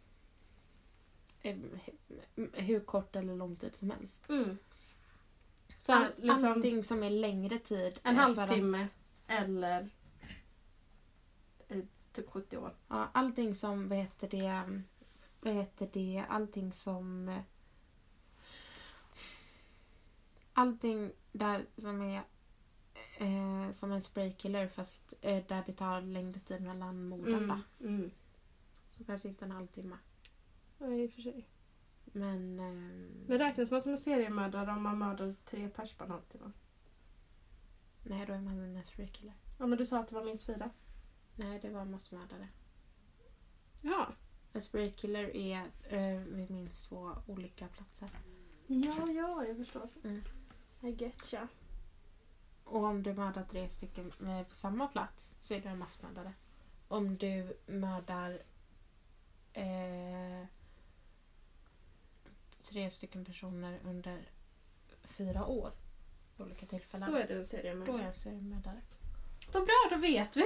hur kort eller lång tid som helst. Mm. Så All, liksom Allting som är längre tid. en halvtimme eller eh, typ 70 år. Ja, allting som, vad heter det, vad heter det, allting som... eh, Allting där som är eh, som en spraykiller fast eh, där det tar längre tid mellan morden då. Mm. Så kanske inte en halvtimme. Ja, i och för sig. Men... ehm, Men räknas man som en seriemördare om man mördar tre pers på en halvtimme? nej, då är man en spraykiller. Ja men du sa att det var minst fyra. Nej, det var massmördare. Ja. En sprayed killer är eh, vid minst två olika platser. Ja, ja, jag förstår. Mm. I getcha. Och om du mördar tre stycken på samma plats så är du en massmördare. Om du mördar eh, tre stycken personer under fyra år vid olika tillfällen. Då är du en Då är seriemördare. jag en seriemördare. Vad bra, då vet vi.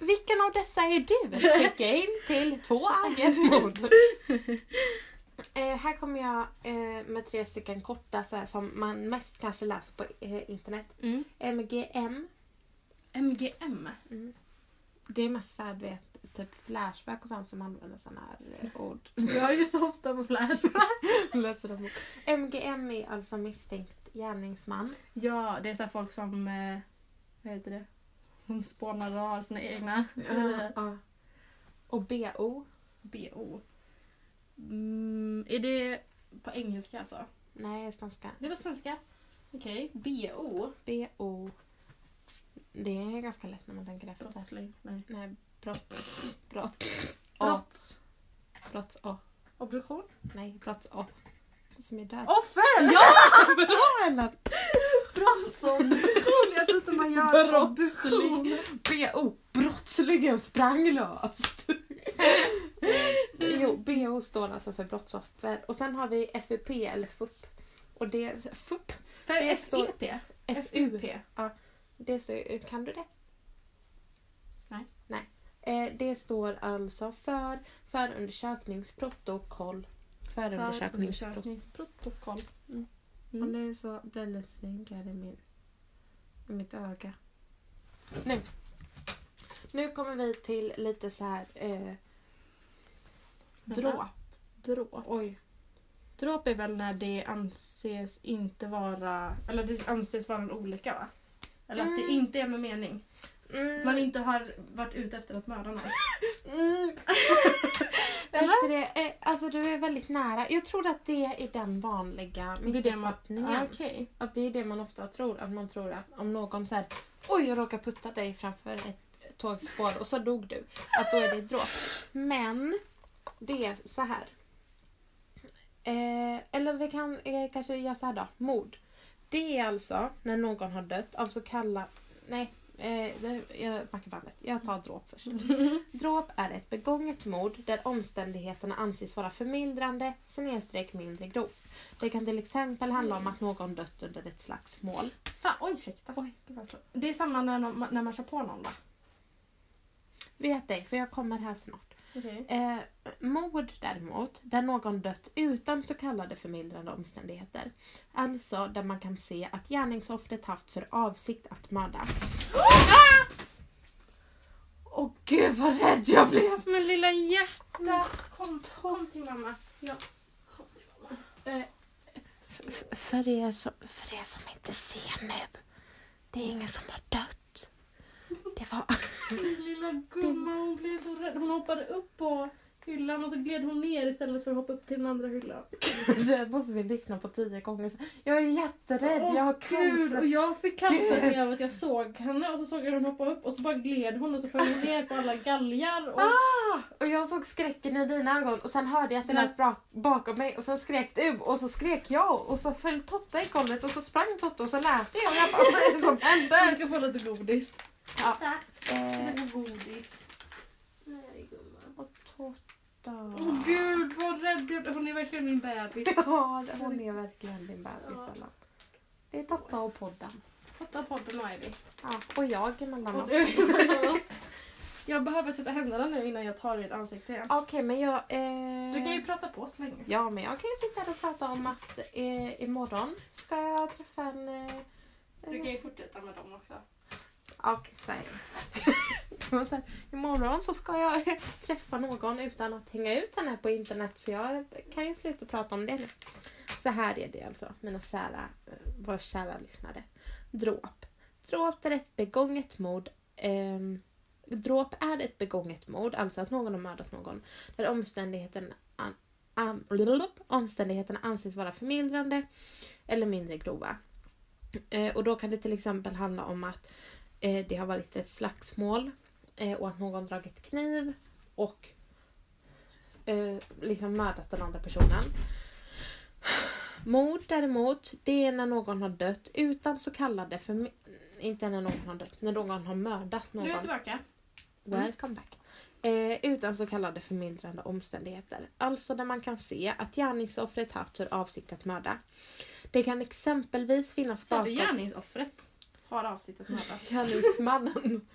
Vilken av dessa är du? Skicka in till två agentmord. eh, här kommer jag eh, med tre stycken korta så här, som man mest kanske läser på eh, internet. Mm. MGM. MGM. Mm. Det är mest såhär, du vet, typ Flashback och sånt som använder sådana här eh, ord. Jag är ju så ofta på Flash. Läser dem. MGM är alltså misstänkt gärningsman. ja, det är så här folk som... Eh, vad heter det? Som spånar och har sina egna Ja. Och BO. BO. Mm, är det på engelska alltså? Nej, svenska. Det var svenska. Okej. BO. BO. Det är ganska lätt när man tänker efter. Brottsling. Nej. Nej, brott. Brott. Brotts O. Obduktion. Nej, brotts O. Som är död. Offer! Ja! Bra Ellen! Brottsobduktion! Jag tror inte man gör Brottsling. obduktion. BO. Brottslingen sprang löst. Jo, BO står alltså för brottsoffer. Och sen har vi FUP eller FUP. Och det... FUP. För Det står- FEP. FU. FUP. Det står, kan du det? Nej. Nej. Eh, det står alltså för förundersökningsprotokoll. Förundersökningsprotokoll. Förundersökningsprotokoll. Mm. Och Mm. nu så blir det lite i, min, i mitt öga. Nu. Nu kommer vi till lite så här eh, dråp. Dråp. Oj. Dråp är väl när det anses inte vara... Eller det anses vara en olycka va? Eller att det Mm. inte är med mening. Mm. Man inte har varit ute efter att mörda någon. Mm. Vet du det? Eh, Alltså du är väldigt nära. Jag tror att det är den vanliga Det är det man... missuppfattningen. Ah, Okej. Att det är det man ofta tror. Att man tror att om någon säger Oj, jag råkade putta dig framför ett tågspår och så dog du. Att då är det ett dråp. Men det är så här. Eh, eller vi kan eh, kanske göra så här då. Mord. Det är alltså när någon har dött av så kallad... Nej, eh, jag backar bandet. Jag tar dråp först. Dråp är ett begånget mord där omständigheterna anses vara förmildrande snedstreck mindre grovt. Det kan till exempel handla om att någon dött under ett slagsmål. Sa, oj, ursäkta. Oj, det, var det är samma när, någon, när man kör på någon va? Vet dig, för jag kommer här snart. Okej. Eh, mord däremot, där någon dött utan så kallade förmildrande omständigheter. Alltså där man kan se att gärningsoffret haft för avsikt att mörda. Åh gud vad rädd jag blev! Men lilla hjärta, kom, kom till mamma. Ja. Kom till mamma. Eh, för, er som, för er som inte ser nu, det är ingen som har dött. Det var... Lilla gumman, hon blev så rädd. Hon hoppade upp på hyllan och så gled hon ner istället för att hoppa upp till den andra hyllan. Det måste vi lyssna på tio gånger. Jag är jätterädd, jag har cancer. och jag fick cancer av att jag såg henne och så såg jag henne hoppa upp och så bara gled hon och så föll hon ner på alla galgar. Och... Ah! Och jag såg skräcken i dina ögon och sen hörde jag att det lät bra bakom mig och sen skrek du och så skrek jag och så föll Totta i golvet och så sprang Totta och så lät det och jag bara vad är det som Du händer? ska få lite godis. Ja. Du Eh, får godis. Nej gumman. och Totta... Åh gud vad rädd jag. Hon är verkligen min bebis. Ja, hon är verkligen din bebis Ella. Det är Totta och podden. Fatta podden och Ivy. Ja, och jag Och emellanåt. du. Jag behöver tvätta händerna nu innan jag tar ditt ansikte igen. Okej, men jag... Eh... Du kan ju prata på så länge. Ja, men jag kan ju sitta här och prata om att eh, imorgon ska jag träffa en... Eh, Du kan ju fortsätta med dem också. Okej, säg. Imorgon så ska jag träffa någon utan att hänga ut henne på internet så jag kan ju sluta prata om det nu. Så här är det alltså, mina kära, eh, våra kära lyssnare. Dråp. Dråp är ett begånget mord. ehm, dråp är ett begånget mord, alltså att någon har mördat någon, där omständigheten an, an, blablabla, omständigheterna anses vara förmildrande eller mindre grova. Eh, och då kan det till exempel handla om att eh, det har varit ett slagsmål eh, och att någon dragit kniv och eh, liksom mördat den andra personen. Mord däremot, det är när någon har dött utan så kallade för inte när någon har dött, när någon har mördat Nu är jag någon. tillbaka. Welcome back. Eh, utan så kallade förmildrande omständigheter. Alltså där man kan se att gärningsoffret haft för avsikt att mörda. Det kan exempelvis finnas bakom... du gärningsoffret har avsikt att mörda. Gärningsmannen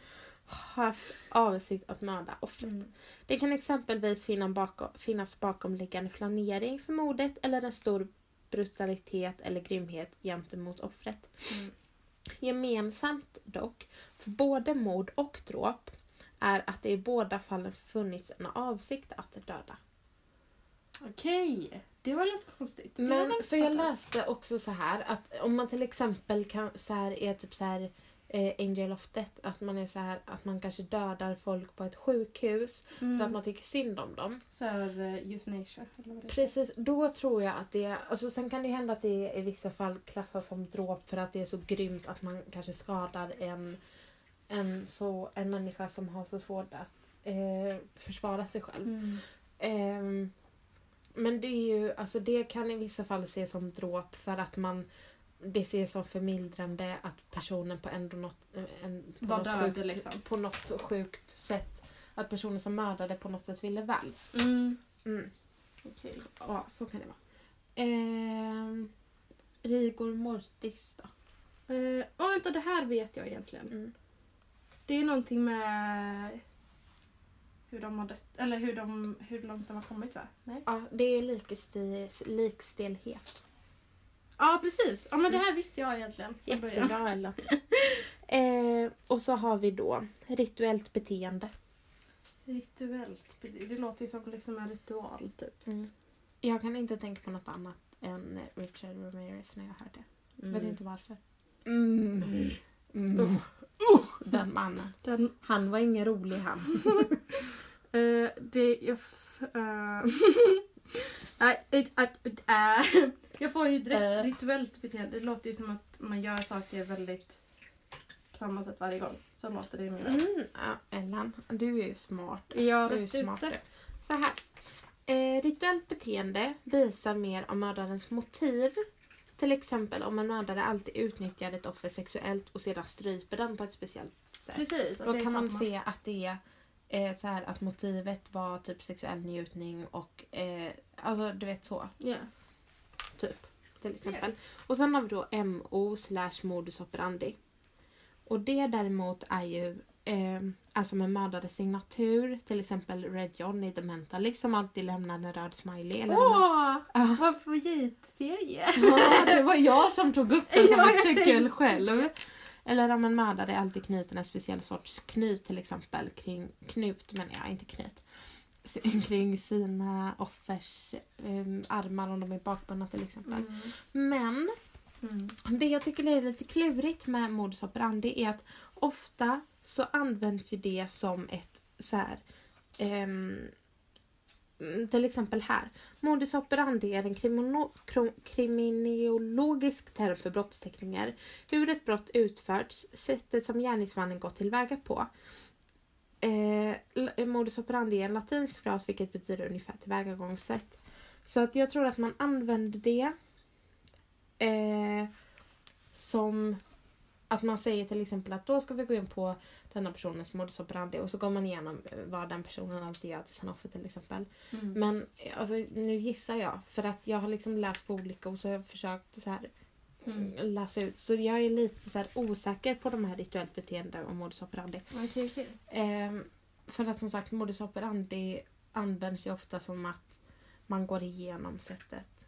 har haft avsikt att mörda offret. Mm. Det kan exempelvis bakom, finnas bakomliggande planering för mordet eller en stor brutalitet eller grymhet gentemot offret. Mm. Gemensamt dock för både mord och dråp är att det i båda fallen funnits en avsikt att döda. Okej, det var lite konstigt. Men för jag läste också så här att om man till exempel kan, så här, är typ så här eh, Angel of Death, att man är så här att man kanske dödar folk på ett sjukhus för att Mm. man tycker synd om dem. Så här uh, euthanasia eller vad det är. Precis, då tror jag att det... Alltså sen kan det hända att det i vissa fall klassas som dråp för att det är så grymt att man kanske skadar en, en, så, en människa som har så svårt att eh, försvara sig själv. Mm. Ehm, men det är ju, alltså det kan i vissa fall ses som dråp för att man det ses som förmildrande att personen på ändå något, en, på Var något, död, sjukt, liksom. på något sjukt sätt att personen som mördade på något sätt ville väl. Mm. Mm. Okej. Ja, så kan det vara. Ehm, Rigor mortis då? Uh, oh, vänta, det här vet jag egentligen. Mm. Det är någonting med hur de har dött, eller hur, de, hur långt de har kommit va? Nej? Ja, det är likstelhet. Ja precis, ja men det här visste jag egentligen. Jättebra Ella. eh, och så har vi då rituellt beteende. Rituellt, det låter ju som liksom en ritual typ. Jag kan inte tänka på något annat än Richard Ramirez när jag hör det. Vet inte varför. Mm. Mm. Usch. Den mannen. Den, Han var ingen rolig han. eh, det, jag... eh, får ju rit- Äh. rituellt beteende. Det låter ju som att man gör saker väldigt på samma sätt varje gång. Så låter det i min. Mm. Ellen, du är ju smart. Jag Du är smart. Så här. Eh, rituellt beteende visar mer om mördarens motiv. Till exempel om en mördare alltid utnyttjar ett offer sexuellt och sedan stryper den på ett speciellt sätt. Precis. Då kan man se att det är eh, så här att motivet var typ sexuell njutning och eh, alltså du vet så. Ja. Typ. Till exempel. Och sen har vi då MO slash modus operandi. Och det däremot är ju eh, alltså med mördares signatur. Till exempel Red John i The Mentalist som alltid lämnar en röd smiley. Eller Åh! Ja. Vad favoritserie! Ja, det var jag som tog upp det som jag tänkte. själv. Eller om en mördare alltid knyter en speciell sorts knyt till exempel kring knut, men ja, inte knyt. S- Kring sina offers em, armar om de är bakbundna till exempel. Mm. Men Mm. det jag tycker är lite klurigt med modus operandi är att ofta så används ju det som ett så här. um, till exempel här. Modus operandi är en kriminologisk term för brottsteckningar. Hur ett brott utförts, sättet som gärningsmannen gått tillväga på. Eh, modus operandi är en latinsk fras vilket betyder ungefär tillvägagångssätt. Så att jag tror att man använder det eh, som att man säger till exempel att då ska vi gå in på denna personens modus operandi och så går man igenom eh, vad den personen alltid gör till sin offer till exempel. Mm. Men alltså, nu gissar jag för att jag har liksom läst på olika och så har jag försökt så här, Mm. läsa ut. Så jag är lite så osäker på de här rituellt beteende och modus operandi. Okej, okej. Ehm, för att som sagt modus operandi används ju ofta som att man går igenom sättet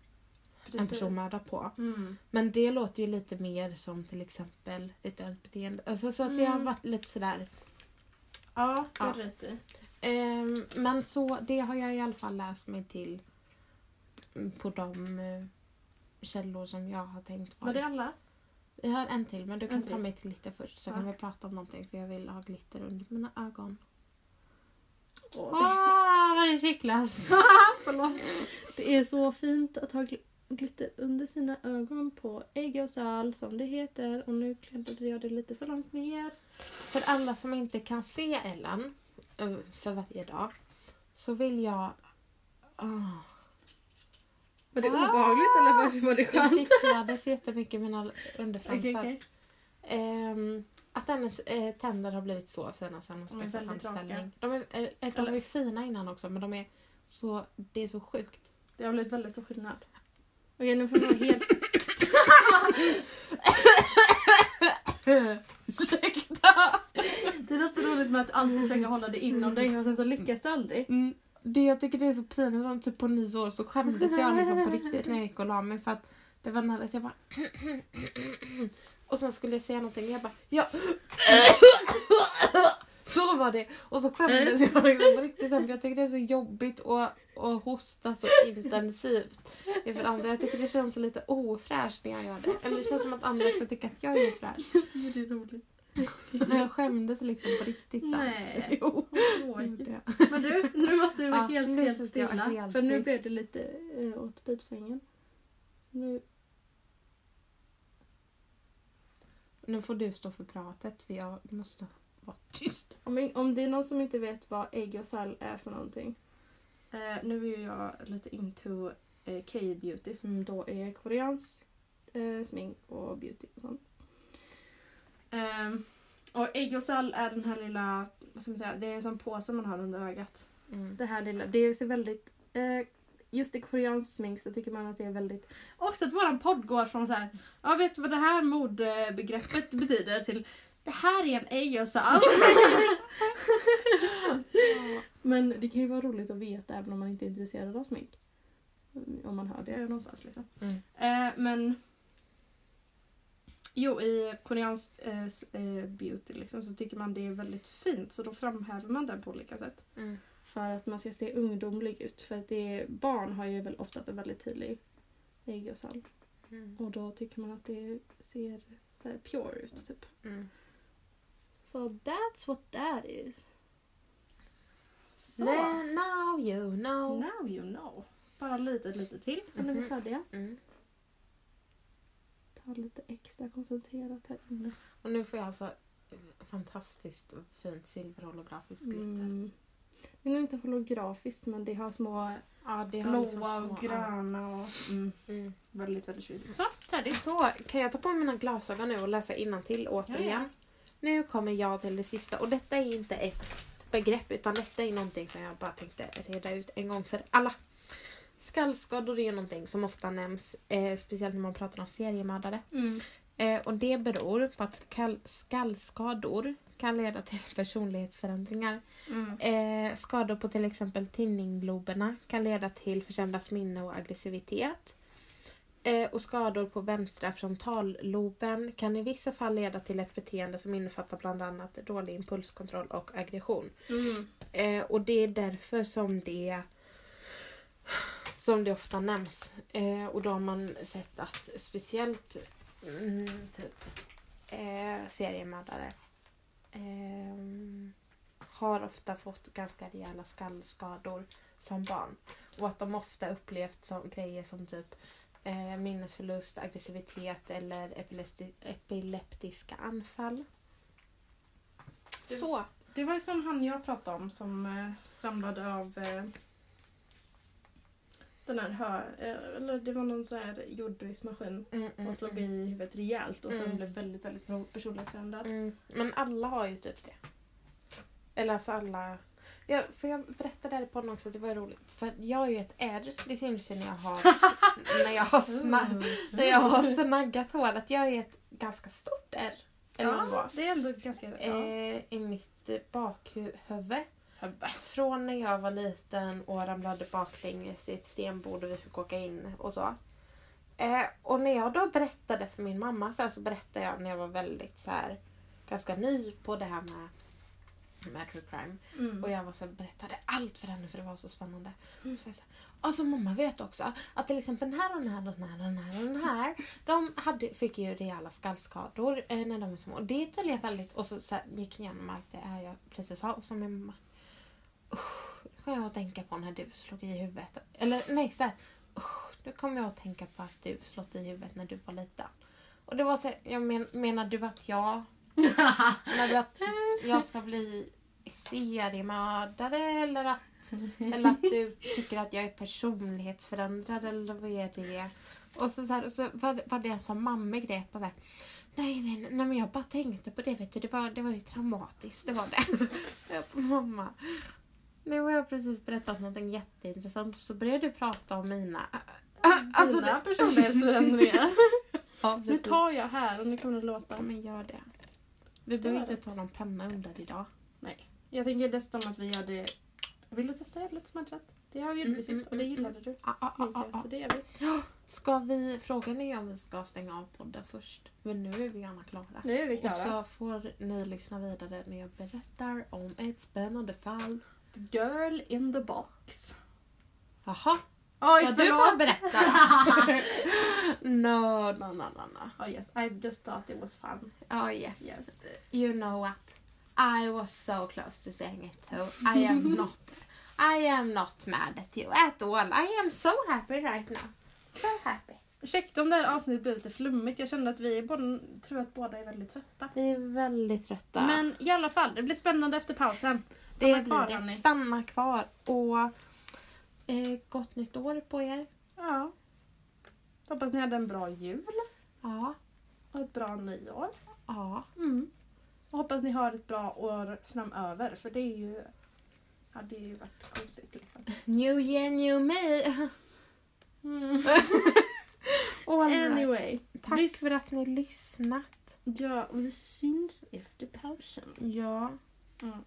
en person mördar på. Mm. Men det låter ju lite mer som till exempel rituellt beteende. Alltså, så att det har Mm. varit lite sådär. Ja, det Ja. har du rätt i. Ehm, men så det har jag i alla fall läst mig till på de eh, källor som jag har tänkt Var det alla? Jag har en till men du kan ta mig till glitter först så Ja. kan vi prata om någonting för jag vill ha glitter under mina ögon. Åh, Åh, vad det kittlas! Förlåt. Det är så fint att ha gl- glitter under sina ögon på äggosal som det heter. Och nu klädde jag det lite för långt ner. För alla som inte kan se Ellen eh, för varje dag så vill jag Ah. Var det Ah. obehagligt eller var, var det Det skönt? kittlade så jättemycket i mina underfransar. Okej, okej. Ehm, att hennes eh, tänder har blivit så fina sen hon De är skaffade väldigt tandställning. De är, eh, de är fina innan också men de är så, det är så sjukt. Det har blivit väldigt stor skillnad. Okej, nu får vi vara helt... Ursäkta! Det är så roligt med att alltid försöka hålla det inom dig och sen så lyckas du aldrig. Mm, det, jag tycker det är så pinsamt, typ på nyår så skämdes jag liksom på riktigt när jag gick och la mig för att det var nära att jag bara och sen skulle jag säga någonting och jag bara ja så var det och så skämdes jag liksom på riktigt för jag tycker det är så jobbigt att, att hosta så intensivt inför andra. Jag tycker det känns lite ofräscht när jag gör det. Eller det känns som att andra ska tycka att jag är ofräsch. Det är roligt. Jag skämdes liksom på riktigt sen. Nej. Jo. Men du, nu måste du vara Ja, helt, helt stilla. helt för nu blev det lite äh, åt pipsvängen. Så Nu, Nu får du stå för pratet för jag måste vara tyst. om, om det är någon som inte vet vad ägg och sall är för någonting. Eh, nu är ju jag lite into eh, K-beauty som då är koreansk eh, smink och beauty och sånt. Ehm, och ägg och sall är den här lilla, vad ska man säga, det är en sån påse man har under ögat. Mm. Det här lilla, det ser väldigt... Eh, just i koreansk smink så tycker man att det är väldigt... Också att våran podd går från så här, ja vet du vad det här modebegreppet betyder till det här är en salt. Men det kan ju vara roligt att veta även om man inte är intresserad av smink. Mm, Om man hör det någonstans liksom. Mm. Eh, men... Jo, i koreansk eh, eh, beauty liksom, så tycker man det är väldigt fint så då framhäver man det på olika sätt. Mm. För att man ska se ungdomlig ut. För att det, barn har ju väl oftast en väldigt tydlig ägg och sall. Mm. Och då tycker man att det ser så här pure ut typ. Mm. So that's what that is. Så. Then now you know. Now you know. Bara lite, lite till, sen är vi Mhm. färdiga. Mm. Ta lite extra koncentrerat här inne. Och nu får jag alltså eh, fantastiskt fint silverholografiskt glitter. Mm. Det är inte holografiskt men det har små Ja, det har blåa liksom små- och gröna och mm. Mm. väldigt, väldigt tjusigt. Så, färdigt. Så, kan jag ta på mina glasögon nu och läsa till återigen? Ja, ja. Nu kommer jag till det sista och detta är inte ett begrepp utan detta är någonting som jag bara tänkte reda ut en gång för alla. Skallskador är någonting som ofta nämns, eh, speciellt när man pratar om seriemördare. Mm. Eh, och det beror på att skall, skallskador kan leda till personlighetsförändringar. Mm. Eh, skador på till exempel tinningsloberna kan leda till försämrat minne och aggressivitet. Eh, och skador på vänstra frontalloben kan i vissa fall leda till ett beteende som innefattar bland annat dålig impulskontroll och aggression. Mm. Eh, och det är därför som det som det ofta nämns. Eh, och då har man sett att speciellt mm, typ, eh, seriemördare eh, har ofta fått ganska rejäla skallskador som barn. Och att de ofta upplevt som grejer som typ eh, minnesförlust, aggressivitet eller epilepti- epileptiska anfall. Det- Så. Det var ju som han jag pratade om som eh, ramlade av eh, den här hö... Eh, eller det var någon sån här jordbruksmaskin Mm, mm, och slog mm. i huvudet rejält och sen Mm. blev väldigt, väldigt personlighetsförändrad. Mm, men alla har ju typ det. Eller alltså alla... Ja, för jag berättade det på podden också, det var roligt. För jag har ju ett R, det syns ju när jag har, när jag har, sna, Mm. när jag har snaggat hår, att jag är ett ganska stort R. Eller Ja, det är ändå ganska... Ja. Eh, I mitt bakhuvud. Från när jag var liten och ramlade baklänges i ett stenbord och vi fick åka in och så. Eh, och när jag då berättade för min mamma så, här, så berättade jag när jag var väldigt så här ganska ny på det här med, med true crime. Mm. Och jag var så här, berättade allt för henne för det var så spännande. Så var jag så här, alltså mamma vet också att till exempel den här och den här och den här och den här och den här. De hade, fick ju rejäla skallskador eh, när de var små. Och det jag väldigt... Och så, så här, gick jag igenom allt det här jag precis sa och sa min mamma. Usch, nu kommer jag att tänka på när du slog i huvudet. Eller nej, så här. Usch, nu kommer jag att tänka på att du slått i huvudet när du var liten. Och det var så här, jag men, menar du att jag... du att jag ska bli seriemördare eller att Eller att du tycker att jag är personlighetsförändrad eller vad är det? Och så, så, här, och så var, var det en sån mamma grät bara så här, Nej, nej, nej, men jag bara tänkte på det. Vet du, det, var, det var ju traumatiskt. Det var det. mamma. Nu har jag precis berättat någonting jätteintressant så började du prata om mina... Alltså, Dina personlighetsförändringar. Ja, Nu tar jag här och nu kommer det låta. Ja, men gör det. Vi behöver inte ta någon penna under idag. Jag tänker dessutom att vi det... Vill du testa lite smattrat? Det har vi gjort Mm, sist mm, och det mm, gillade du. Ah, ah, ah, ah, ah. så det gör vi. Ska vi... Frågan är om vi ska stänga av podden först. Men nu är vi gärna klara. Nu är vi Och klara. så får ni lyssna vidare när jag berättar om ett spännande fall. The girl in the box. Jaha, Oj, vad du bara förlåt! berättar. no, no, no, no, no. Oh yes, I just thought it was fun. Oh yes. Yes. You know what? I was so close to saying it too. I am not I am not mad at you at all. I am so happy right now. So happy. Ursäkta om det här avsnittet blev lite flummigt. Jag kände att vi båda, tror att båda är väldigt trötta. Vi är väldigt trötta. Men i alla fall, det blir spännande efter pausen. det Stanna blir kvar det. Annie. Stanna kvar och eh, gott nytt år på er. Ja. Hoppas ni hade en bra jul Ja. och ett bra nyår. Ja. Mm. Och hoppas ni har ett bra år framöver för det är ju Ja, det har ju varit konstigt liksom. New year, new me. Mm. All right. Anyway. Tack Vis- för att ni lyssnat. Ja, och vi syns efter pausen. Ja. Mm.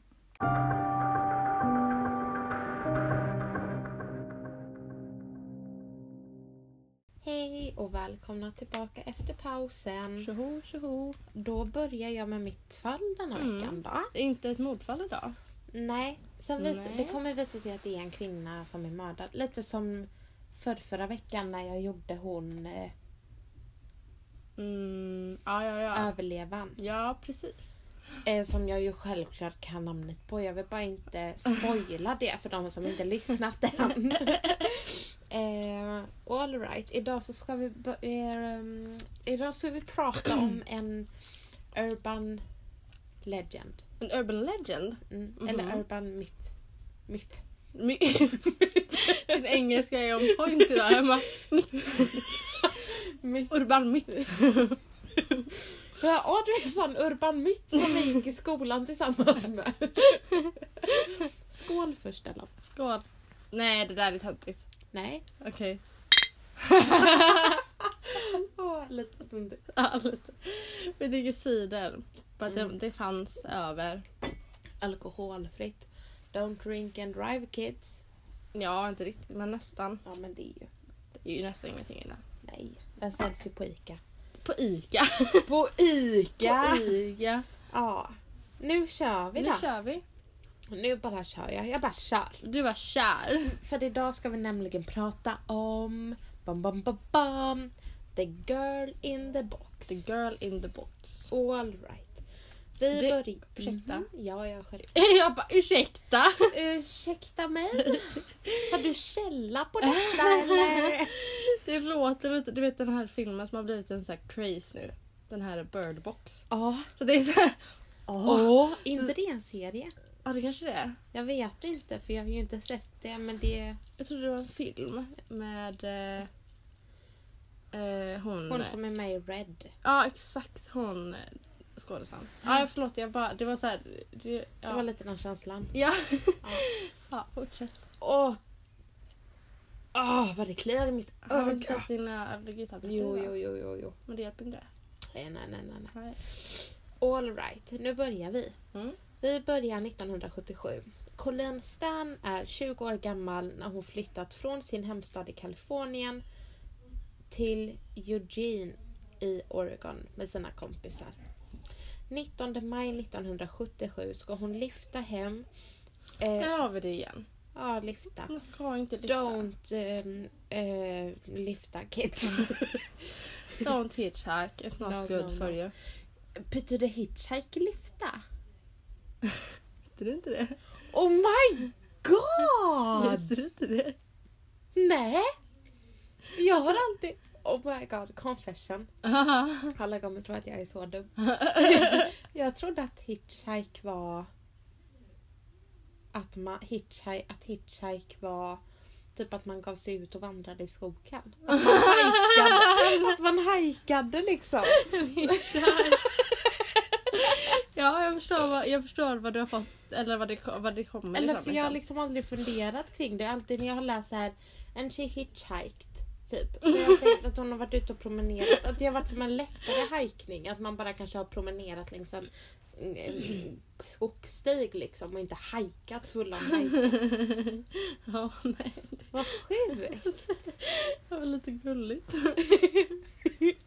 Och välkomna tillbaka efter pausen. Tjoho, tjoho. Då börjar jag med mitt fall denna Mm. veckan då. Inte ett mordfall idag. Nej, sen vis- Nej. det kommer visa sig att det är en kvinna som är mördad. Lite som för förra veckan när jag gjorde hon eh, Mm, ja, ja, ja. överlevan. Ja, precis. Eh, som jag ju självklart kan namnet på. Jag vill bara inte spoila det för de som inte lyssnat än. Eh, all right. Idag så ska vi um, Idag ska vi prata om en urban legend. En urban legend. Mm. Mhm. Eller urban myth. myth. My- Din engelska är on point idag myth. Urban myt. Ja, du är en sån urban myth som vi gick i skolan tillsammans med. Skål först Ella. Skål. Nej, det där är töntigt. Nej. Okej. Åh, lite sånt. Ja, lite. Vi dricker cider. För att det, Mm. det fanns över. Alkoholfritt. Don't drink and drive kids. Ja, inte riktigt, men nästan. Ja men det är ju... Det är ju nästan ingenting i den. Nej. Den säljs ju på Ica. På ICA. På Ica? På ICA. Ja. Nu kör vi Nu då. kör vi. Nu bara kör jag. Jag bara kör. Du var kär. För idag ska vi nämligen prata om... Bam, bam, bam, bam. The girl in the box. The girl in the box. All right. Vi Det- börjar... ursäkta? Mhm. Ja, jag skär Jag bara ursäkta. Ursäkta mig? Har du källa på detta eller? Det låter lite, du vet den här filmen som har blivit en sån här craze nu. Den här Bird Box. Ja. Så det är så här, Åh, inte det en serie? Ja det kanske det är. Jag vet inte för jag har ju inte sett det men det... Jag trodde det var en film med eh, eh, hon. Hon som är med i Red. Ja exakt hon eh, skådespelaren. Ja förlåt jag bara, det var så här. Det, ja. Det var lite den känslan. ja. Ja. ja fortsätt. Åh! Åh, vad det kliar i mitt Har du inte öga. tagit dina allergitabletter Jo, jo, jo, jo, jo. Men det hjälper inte. Nej, nej, nej. nej. Nej. All right, nu börjar vi. Mm. Vi börjar 1977. Colleen Stan är 20 år gammal när hon flyttat från sin hemstad i Kalifornien till Eugene i Oregon med sina kompisar. 19 maj 1977 ska hon lyfta hem... Eh, Där har vi det igen. ja, lyfta. Man ska inte lyfta. Don't ehm, eh, lyfta kids. Don't hitchhike. It's not No, good no, for no. you. Betyder hitchhike lyfta? Visste du inte det? Oh my god! Visste du inte det? Nej! Jag har alltid... Oh my god, confession. Alla kommer tro att jag är så dum. jag trodde att hitchhike var att, man, hitchhike, att hitchhike var typ att man gav sig ut och vandrade i skogen. Att man hajkade, att man hajkade liksom. Ja, jag förstår, vad, jag förstår vad du har fått, eller vad det, vad det kommer Eller ifrån. för jag har liksom. liksom aldrig funderat kring det. Alltid när jag har läst så här, and she hitchhiked. Typ. Så jag har tänkt att hon har varit ute och promenerat. Att det har varit som en lättare hajkning. Att man bara kanske har promenerat längs en, skogsstig liksom och inte hajkat full av. Ja, nej. Vad sjukt! Det var lite gulligt.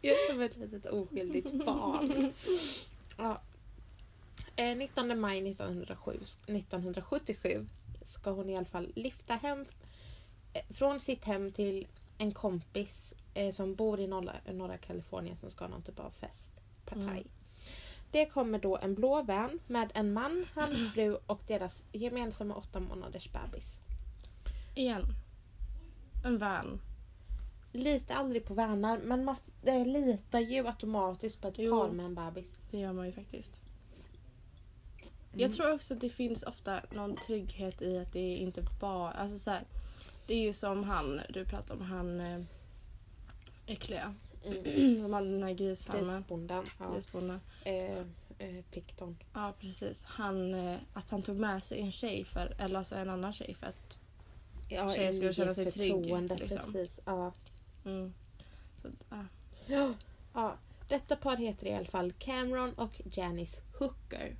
Jag är som ett litet oskyldigt barn. Ja. Eh, 19 maj 1907, 1977 ska hon i alla fall lyfta hem eh, från sitt hem till en kompis eh, som bor i norra, norra Kalifornien som ska ha någon typ av fest. Partaj. Mm. Det kommer då en blå van med en man, hans fru och deras gemensamma åtta månaders bebis. Igen. En van. Litar aldrig på vanar men man eh, litar ju automatiskt på ett Jo. par med en bebis. Det gör man ju faktiskt. Mm. Jag tror också att det finns ofta någon trygghet i att det inte bara... Alltså så här, det är ju som han du pratade om, han eh, äckliga. Mm. Som hade den här grisfarmen. Grisbonden. Ja. Grisbonden. Eh, eh, Picton. Ja precis. Han, eh, att han tog med sig en tjej för, eller alltså en annan tjej för att... Ja, Tjejen skulle känna sig trygg, liksom. Precis. Ja. Mm. Så, ja. Ja. ja. Detta par heter i alla fall Cameron och Janice Hooker.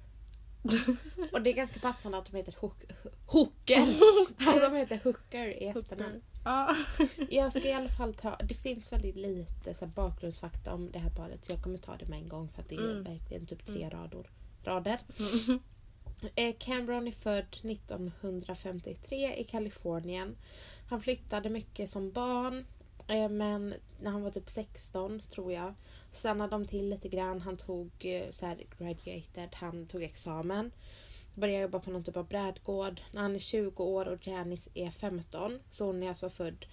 och det är ganska passande att de heter Hook, Hooker. att de heter Hooker i efternamn. Ja. Jag ska i alla fall ta, det finns väldigt lite så här, bakgrundsfakta om det här paret så jag kommer ta det med en gång för att det är Mm. verkligen typ tre rador, rader. Eh, Cameron är född 1953 i Kalifornien. Han flyttade mycket som barn. Eh, Men när han var typ 16 tror jag stannade de till lite grann. Han tog eh, så här, graduated, han tog examen. Började jobba på någon typ av brädgård. När han är 20 år och Janice är 15. Så hon är alltså född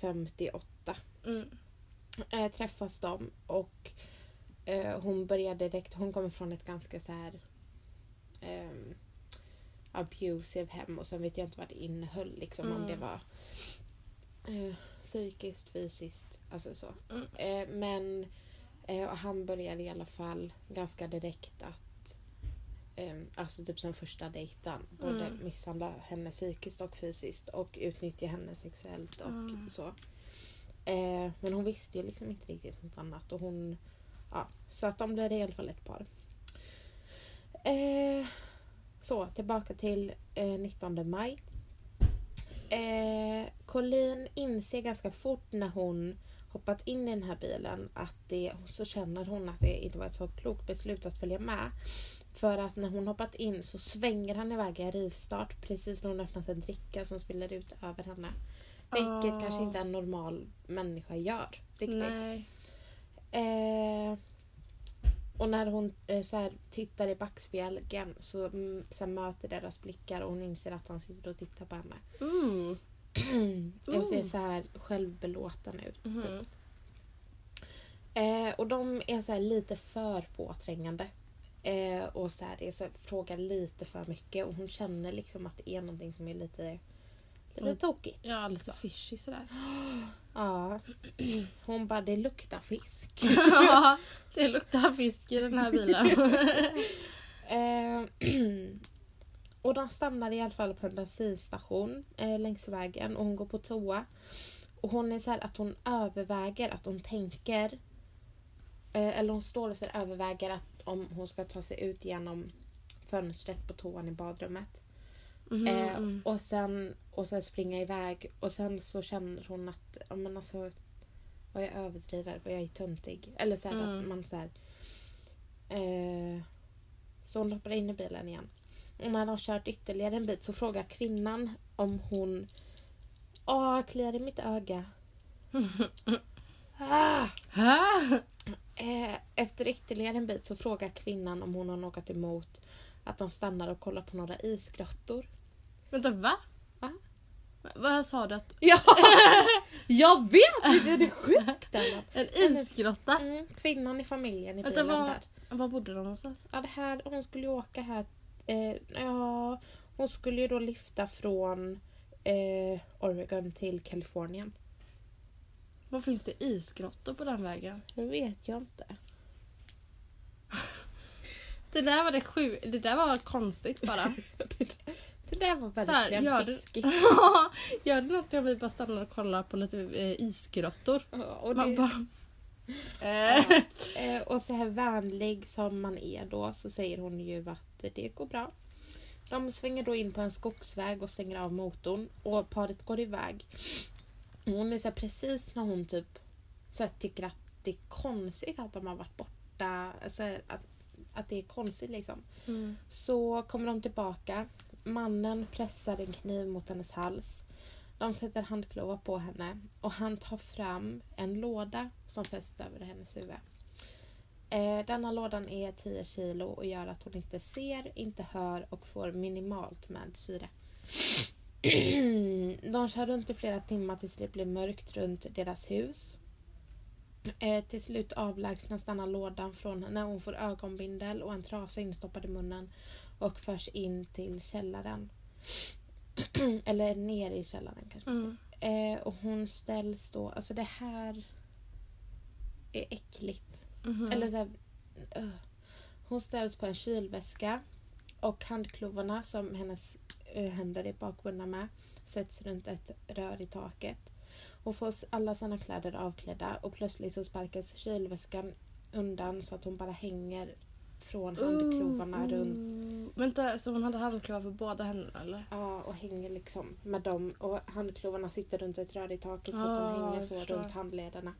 58 Mm. eh, träffas de och eh, hon började direkt, hon kommer från ett ganska så här ehm, abusive hem och sen vet jag inte vad det innehöll liksom om Mm. det var eh, psykiskt, fysiskt, alltså så. Mm. Eh, men eh, han började i alla fall ganska direkt att ehm, Alltså typ som första dejten. Både Mm. misshandla henne psykiskt och fysiskt och utnyttja henne sexuellt och Mm. så. Eh, men hon visste ju liksom inte riktigt något annat. Och hon, ja, så att de blev i alla fall ett par. Så, tillbaka till eh, 19 maj. Eh, Colleen inser ganska fort när hon hoppat in i den här bilen att det, så känner hon att det inte var ett så klokt beslut att följa med. För att när hon hoppat in så svänger han iväg i en rivstart precis när hon öppnat en dricka som spiller ut över henne. Vilket Ah. kanske inte en normal människa gör. Riktigt. Nej. Eh, och när hon eh, så här, tittar i backspegeln så, mm, så här, möter deras blickar och hon inser att han sitter och tittar på henne. Mm. och ser Mm. så här självbelåten ut. Typ. Mhm. Eh, och de är så här lite för påträngande. Eh, och så här, är så här, frågar lite för mycket och hon känner liksom att det är någonting som är lite, lite Mm. tokigt. Ja, lite fishy sådär. Ja. Hon bara, det luktar fisk. Ja, det luktar fisk i den här bilen. Eh, och de stannar i alla fall på en bensinstation eh, längs vägen och hon går på toa. Och hon är så att hon överväger, att hon tänker eh, eller hon står och så överväger att om hon ska ta sig ut genom fönstret på toan i badrummet. Mhm, Eh, mm. och, sen, och sen springa iväg och sen så känner hon att ja, men alltså, vad jag överdriver, vad jag är töntig. Eller så Mm. att man så här, eh, Så hon hoppar in i bilen igen. Och när de har kört ytterligare en bit så frågar kvinnan om hon Åh, kliar i mitt öga. ah! Eh, efter ytterligare en bit så frågar kvinnan om hon har något emot att de stannar och kollar på några isgrottor. Vänta, va? Va? Vad sa du? Att Ja! jag vet! Visst är det sjukt eller? en isgrotta? Mm, kvinnan i familjen i bilen vad- där. Var bodde de någonstans? Ja, det här, hon skulle ju åka här. Eh, ja, Hon skulle ju då lyfta från eh, Oregon till Kalifornien. Vad finns det isgrottor på den vägen? Det vet jag inte. Det där var det sju... Det där var konstigt bara. Det där var Så här, verkligen gör du- fiskigt. Gör det något om vi bara stannar och kollar på lite eh, isgrottor? Ja, Och, det, bara, eh, eh, och så här vänlig som man är då så säger hon ju att det går bra. De svänger då in på en skogsväg och stänger av motorn och paret går iväg. Hon är så här, precis när hon typ så här, tycker att det är konstigt att de har varit borta. Alltså, att, att det är konstigt liksom. Mm. Så kommer de tillbaka. Mannen pressar en kniv mot hennes hals. De sätter handklovar på henne och han tar fram en låda som fästs över hennes huvud. Eh, denna lådan är 10 kilo och gör att hon inte ser, inte hör och får minimalt med syre. De kör runt i flera timmar tills det blir mörkt runt deras hus. Eh, till slut avlägsnas denna lådan från henne. Hon får ögonbindel och en trasa instoppad i munnen och förs in till källaren. Eller ner i källaren kanske Mm. Eh, och hon ställs då, alltså det här är äckligt. Mhm. Eller så här, uh. Hon ställs på en kylväska och handklovarna som hennes uh, händer är bakbundna med sätts runt ett rör i taket. Hon får alla sina kläder avklädda och plötsligt så sparkas kylväskan undan så att hon bara hänger från handklovarna Ooh. runt Vänta, så hon hade handklovar på båda händerna eller? Ja, och hänger liksom med dem. Och handklovarna sitter runt ett rör i taket så att Ah, de hänger så runt handlederna.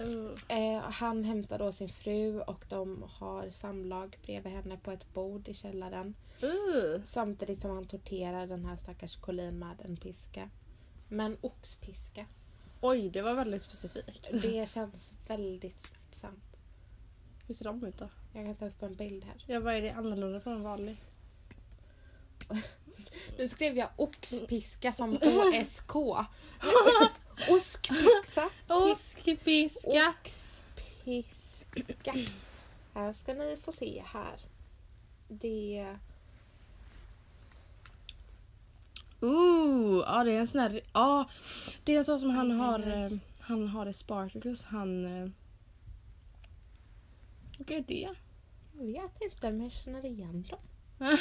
Uh. Eh, han hämtar då sin fru och de har samlag bredvid henne på ett bord i källaren. Uh. Samtidigt som han torterar den här stackars Colleen med en piska. Med en oxpiska. Oj, det var väldigt specifikt. Det känns väldigt smärtsamt. Hur ser de ut då? Jag kan ta upp en bild här. Ja, vad är det annorlunda från en vanlig? Nu skrev jag oxpiska som OSK. Oskpixa. Oskpiska. Oxpiska. Här ska ni få se här. Det... Ooh, ja det är en sån här... Ja, det är så som han har... eh, Han har i Spartacus. Han... eh, Vilka är det? Jag vet inte men jag känner igen dem.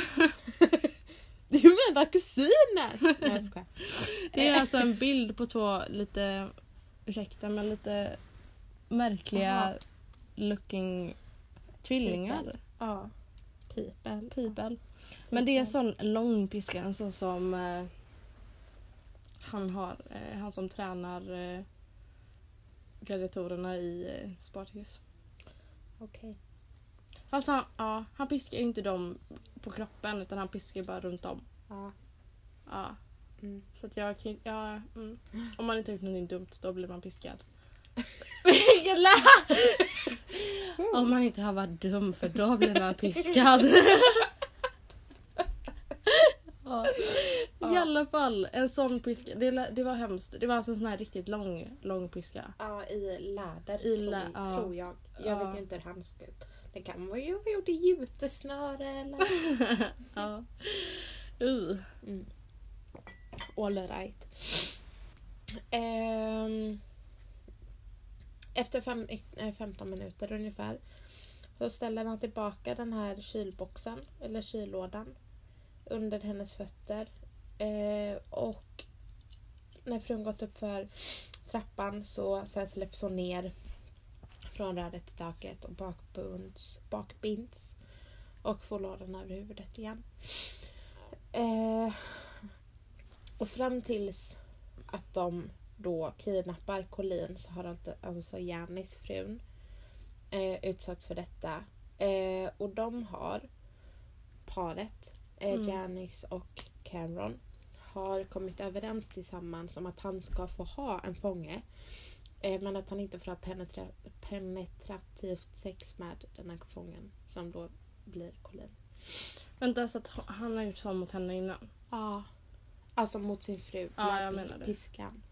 Det är ju mina kusiner! Nej jag skojar. Det är alltså en bild på två lite... Ursäkta men lite märkliga Jaha. looking tvillingar. Ja. People. People. Men det är en sån lång piska, en sån som eh, han har, eh, han som tränar eh, gladiatorerna i eh, Spartacus. Okej. Fast han, ja, han piskar ju inte dem på kroppen utan han piskar bara runt om. Ja. Ja, Mm. så att jag kan ja, mm. Om man inte har gjort någonting dumt då blir man piskad. Vilken lä- Om man inte har varit dum för då blir man piskad. ja. I alla fall, en sån piska. Det, det var hemskt. Det var alltså en sån här riktigt lång, lång piska. Ja, i läder I tror, lä- ja. tror jag. Jag Ja. vet ju inte hur han såg ut. Det kan vara ju gjort i jutesnöre eller... ja. Uh. Mm. All right. Ehm, efter fem, eh, 15 minuter ungefär så ställer han tillbaka den här kylboxen, eller kyllådan, under hennes fötter. Eh, och när frun gått upp för trappan så, så här släpps hon ner från röret i taket och bakbunds, bakbinds och får lådan över huvudet igen. Eh, och fram tills att de då kidnappar Colleen så har alltså, alltså Janis frun eh, utsatts för detta. Eh, och de har, paret, eh, Mm. Janice och Cameron, har kommit överens tillsammans om att han ska få ha en fånge. Eh, men att han inte får ha penetra- penetrativt sex med den här fången som då blir Colleen. Vänta, så att han har gjort så mot henne innan? Ja. Alltså mot sin fru Ja, jag menar det. piskan.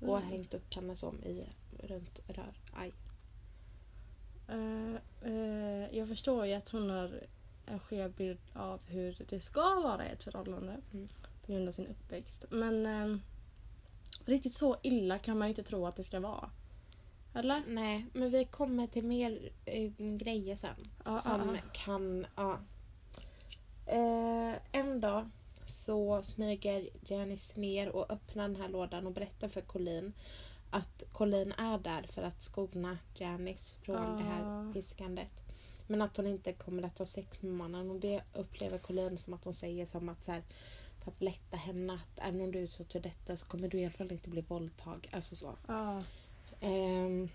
Och Mm. hängt upp henne som i runt rör. Aj. Eh, eh, jag förstår ju att hon har en skev bild av hur det ska vara i ett förhållande. Mm. På grund av sin uppväxt. Men eh, riktigt så illa kan man inte tro att det ska vara. Eller? Nej, men vi kommer till mer eh, grejer sen. Ja, som ja. kan... Ja. Eh, en dag så smyger Janice ner och öppnar den här lådan och berättar för Colleen att Colleen är där för att skona Janice från det här Ah. piskandet. Men att hon inte kommer att ha sex med mannen och det upplever Colleen som att hon säger som att så här, för att lätta henne att även om du är utsatt för detta så kommer du i alla fall inte bli våldtag. Alltså så. Ja. Ehm,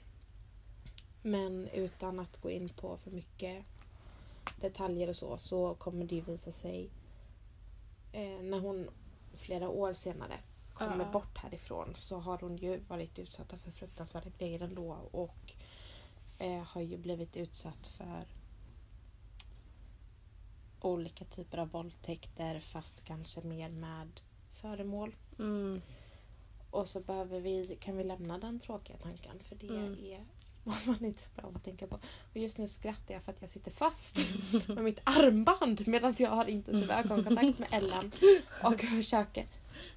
men utan att gå in på för mycket detaljer och så, så kommer det ju visa sig eh, när hon flera år senare kommer Ja. bort härifrån så har hon ju varit utsatt för fruktansvärda grejer ändå och eh, har ju blivit utsatt för olika typer av våldtäkter fast kanske mer med föremål. Mm. Och så behöver vi, kan vi lämna den tråkiga tanken för det Mm. är vad man inte så bra att tänka på. Och just nu skrattar jag för att jag sitter fast med mitt armband medan jag har intensiv ögonkontakt med Ellen och försöker.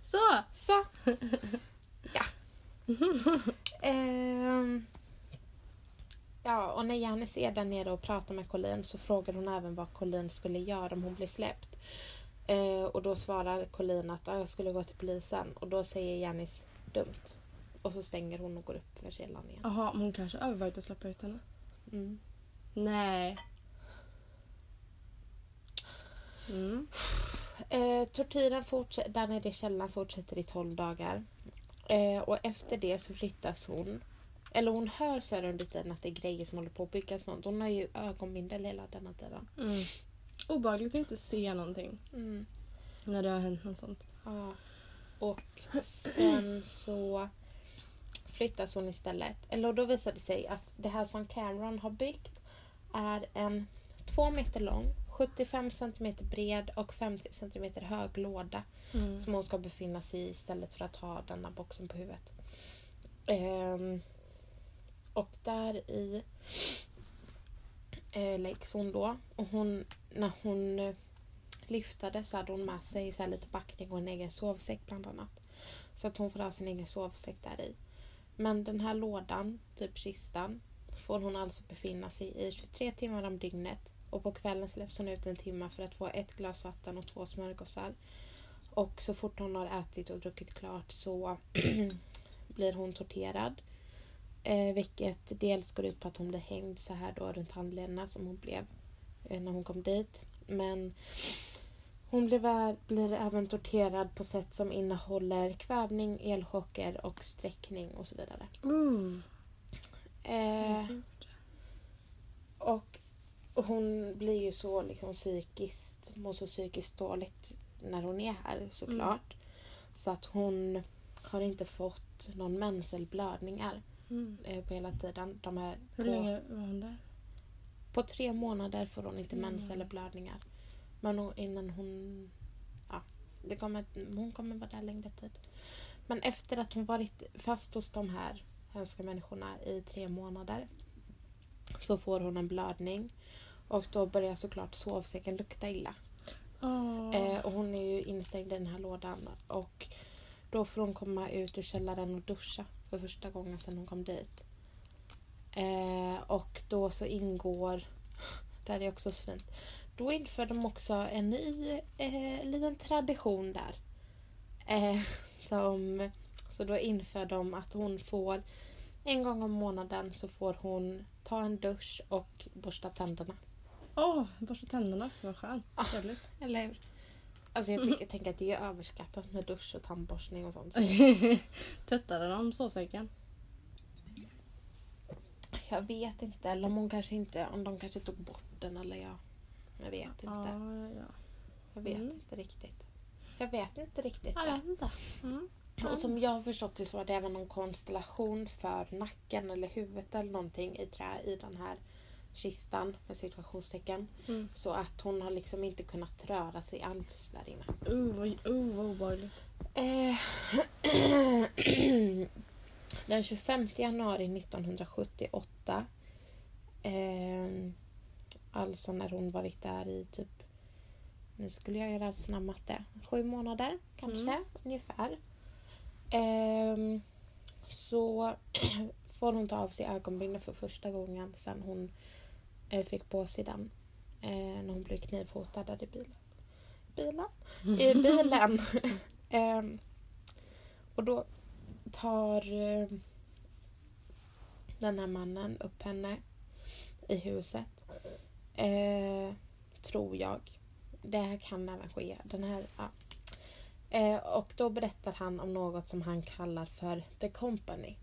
Så! Så! Ja. Ehm. Ja, och när Janice är där nere och pratar med Colleen så frågar hon även vad Colleen skulle göra om hon blir släppt. Eh, och då svarar Colleen att ah, jag skulle gå till polisen och då säger Janice dumt. Och så stänger hon och går upp för källan igen. Jaha, hon kanske övervägde att släppa ut henne. Mm. Nej. Mm. Eh, tortyren fortsätter, där nere i källaren fortsätter i 12 dagar. Eh, och efter det så flyttas hon. Eller hon hör så här under tiden att det är grejer som håller på att byggas. Sånt. Hon har ju ögonbindel hela denna tiden. Mm. Obehagligt att inte se någonting Mm. när det har hänt något sånt. Ja. Och sen så flyttas hon istället. Eller då visade det sig att det här som Cameron har byggt är en två meter lång, 75 centimeter bred och 50 centimeter hög låda Mm. som hon ska befinna sig i istället för att ha denna boxen på huvudet. Ehm, och där i eh, läggs hon då. Och hon, när hon eh, lyftade så hade hon med sig så här lite packning och en egen sovsäck bland annat. Så att hon får ha sin egen sovsäck där i. Men den här lådan, typ kistan, får hon alltså befinna sig i 23 timmar om dygnet. Och på kvällen släpps hon ut en timme för att få ett glas vatten och två smörgåsar. Och så fort hon har ätit och druckit klart så blir hon torterad. Eh, vilket dels går ut på att hon blir hängd så här då runt handlederna som hon blev eh, när hon kom dit. Men hon blir, blir även torterad på sätt som innehåller kvävning, elchocker och sträckning och så vidare. Uh. Eh, och hon blir ju så liksom psykiskt, mår så psykiskt dåligt när hon är här såklart. Så att hon har inte fått någon mens eller blödningar Mm. eh, på hela tiden. De här Hur på, länge var hon där? på tre månader får hon inte Tre mens månader. eller blödningar. Men hon, innan hon... Ja, det kommer, hon kommer vara där längre tid. Men efter att hon varit fast hos de här hemska människorna i tre månader så får hon en blödning. Och då börjar såklart sovsäcken lukta illa. Åh. Eh, och hon är ju instängd i den här lådan. Och då får hon komma ut ur källaren och duscha för första gången sedan hon kom dit. Eh, och då så ingår, där är också så fint, då inför de också en ny eh, liten tradition där. Eh, som, så då inför de att hon får en gång om månaden så får hon ta en dusch och borsta tänderna. Åh, borsta tänderna också, vad skönt. Ah. Trevligt. Eller hur? Alltså jag tycker, tänker att det är överskattat med dusch och tandborstning och sånt. Så Tvättade de sovsäcken? jag vet inte. Eller om hon kanske inte, om de kanske tog bort den eller jag. Jag vet inte. Ja, ja, ja. Jag vet Mm. inte riktigt. Jag vet inte riktigt. Jag vet inte. Mm. Och som jag har förstått det så var det även någon konstellation för nacken eller huvudet eller någonting i trä i den här kistan med situationstecken. Mm. Så att hon har liksom inte kunnat röra sig alls där inne. Uh, vad, uh, vad obehagligt. Eh, den 25 januari 1978 eh, Alltså när hon varit där i typ, nu skulle jag göra snabb matte, sju månader kanske Mm. ungefär. Ehm, så får hon ta av sig ögonbindel för första gången sen hon eh, fick på sig den. Eh, när hon blev knivhotad i bilen. Bilen? I bilen. Ehm, och då tar eh, den här mannen upp henne i huset. Eh, tror jag. Det här kan även ske. Den här, ja. eh, och då berättar han om något som han kallar för The Company.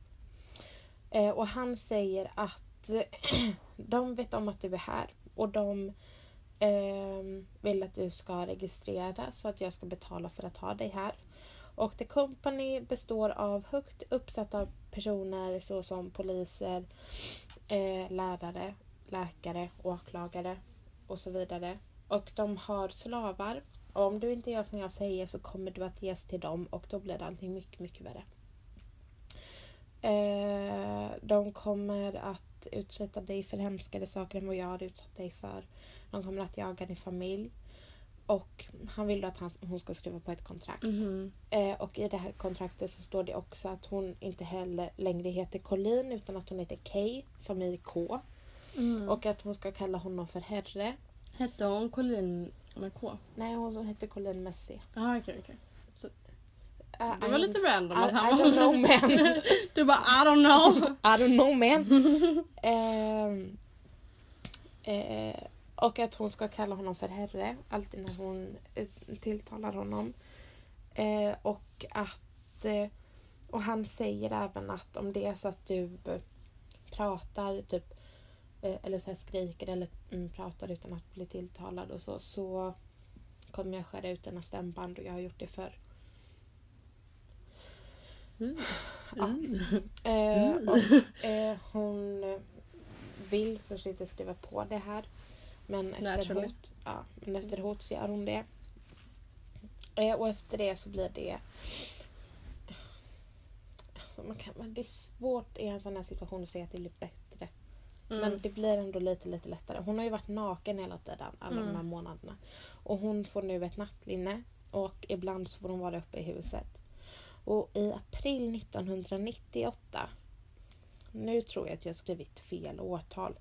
Eh, och han säger att de vet om att du är här och de eh, vill att du ska registrera så att jag ska betala för att ha dig här. Och The Company består av högt uppsatta personer såsom poliser, eh, lärare, läkare, åklagare och så vidare. Och de har slavar. Och om du inte gör som jag säger så kommer du att ges till dem och då blir allting mycket, mycket värre. Eh, de kommer att utsätta dig för hemskare saker än vad jag har utsatt dig för. De kommer att jaga din familj. Och han vill då att han, hon ska skriva på ett kontrakt. Mhm. Eh, och i det här kontraktet så står det också att hon inte heller längre heter Colleen utan att hon heter Kay som i K. Mm. Och att hon ska kalla honom för herre. Hette hon Colleen med K? Nej, hon som heter Colleen C. Ja, okej, okej. Uh, Det var lite random I, att I han don't know man. Du bara I don't know. I don't know man. Ehm, eh, och att hon ska kalla honom för herre alltid när hon eh, tilltalar honom. Eh, och att och han säger även att om det är så att du pratar typ eller så skriker eller mm, pratar utan att bli tilltalad och så så kommer jag skära ut dina stämband och jag har gjort det förr. Mm. Ja. Mm. Eh, Mm. och, eh, hon vill först inte skriva på det här. Men efter, hot, ja, men efter hot så gör hon det. Eh, och efter det så blir det... Alltså man kan, men det är svårt i en sån här situation att säga att det blir bättre. Men Mm. det blir ändå lite, lite lättare. Hon har ju varit naken hela tiden, alla de här Mm. månaderna. Och hon får nu ett nattlinne och ibland så får hon vara uppe i huset. Och i april 1998, nu tror jag att jag skrivit fel årtal.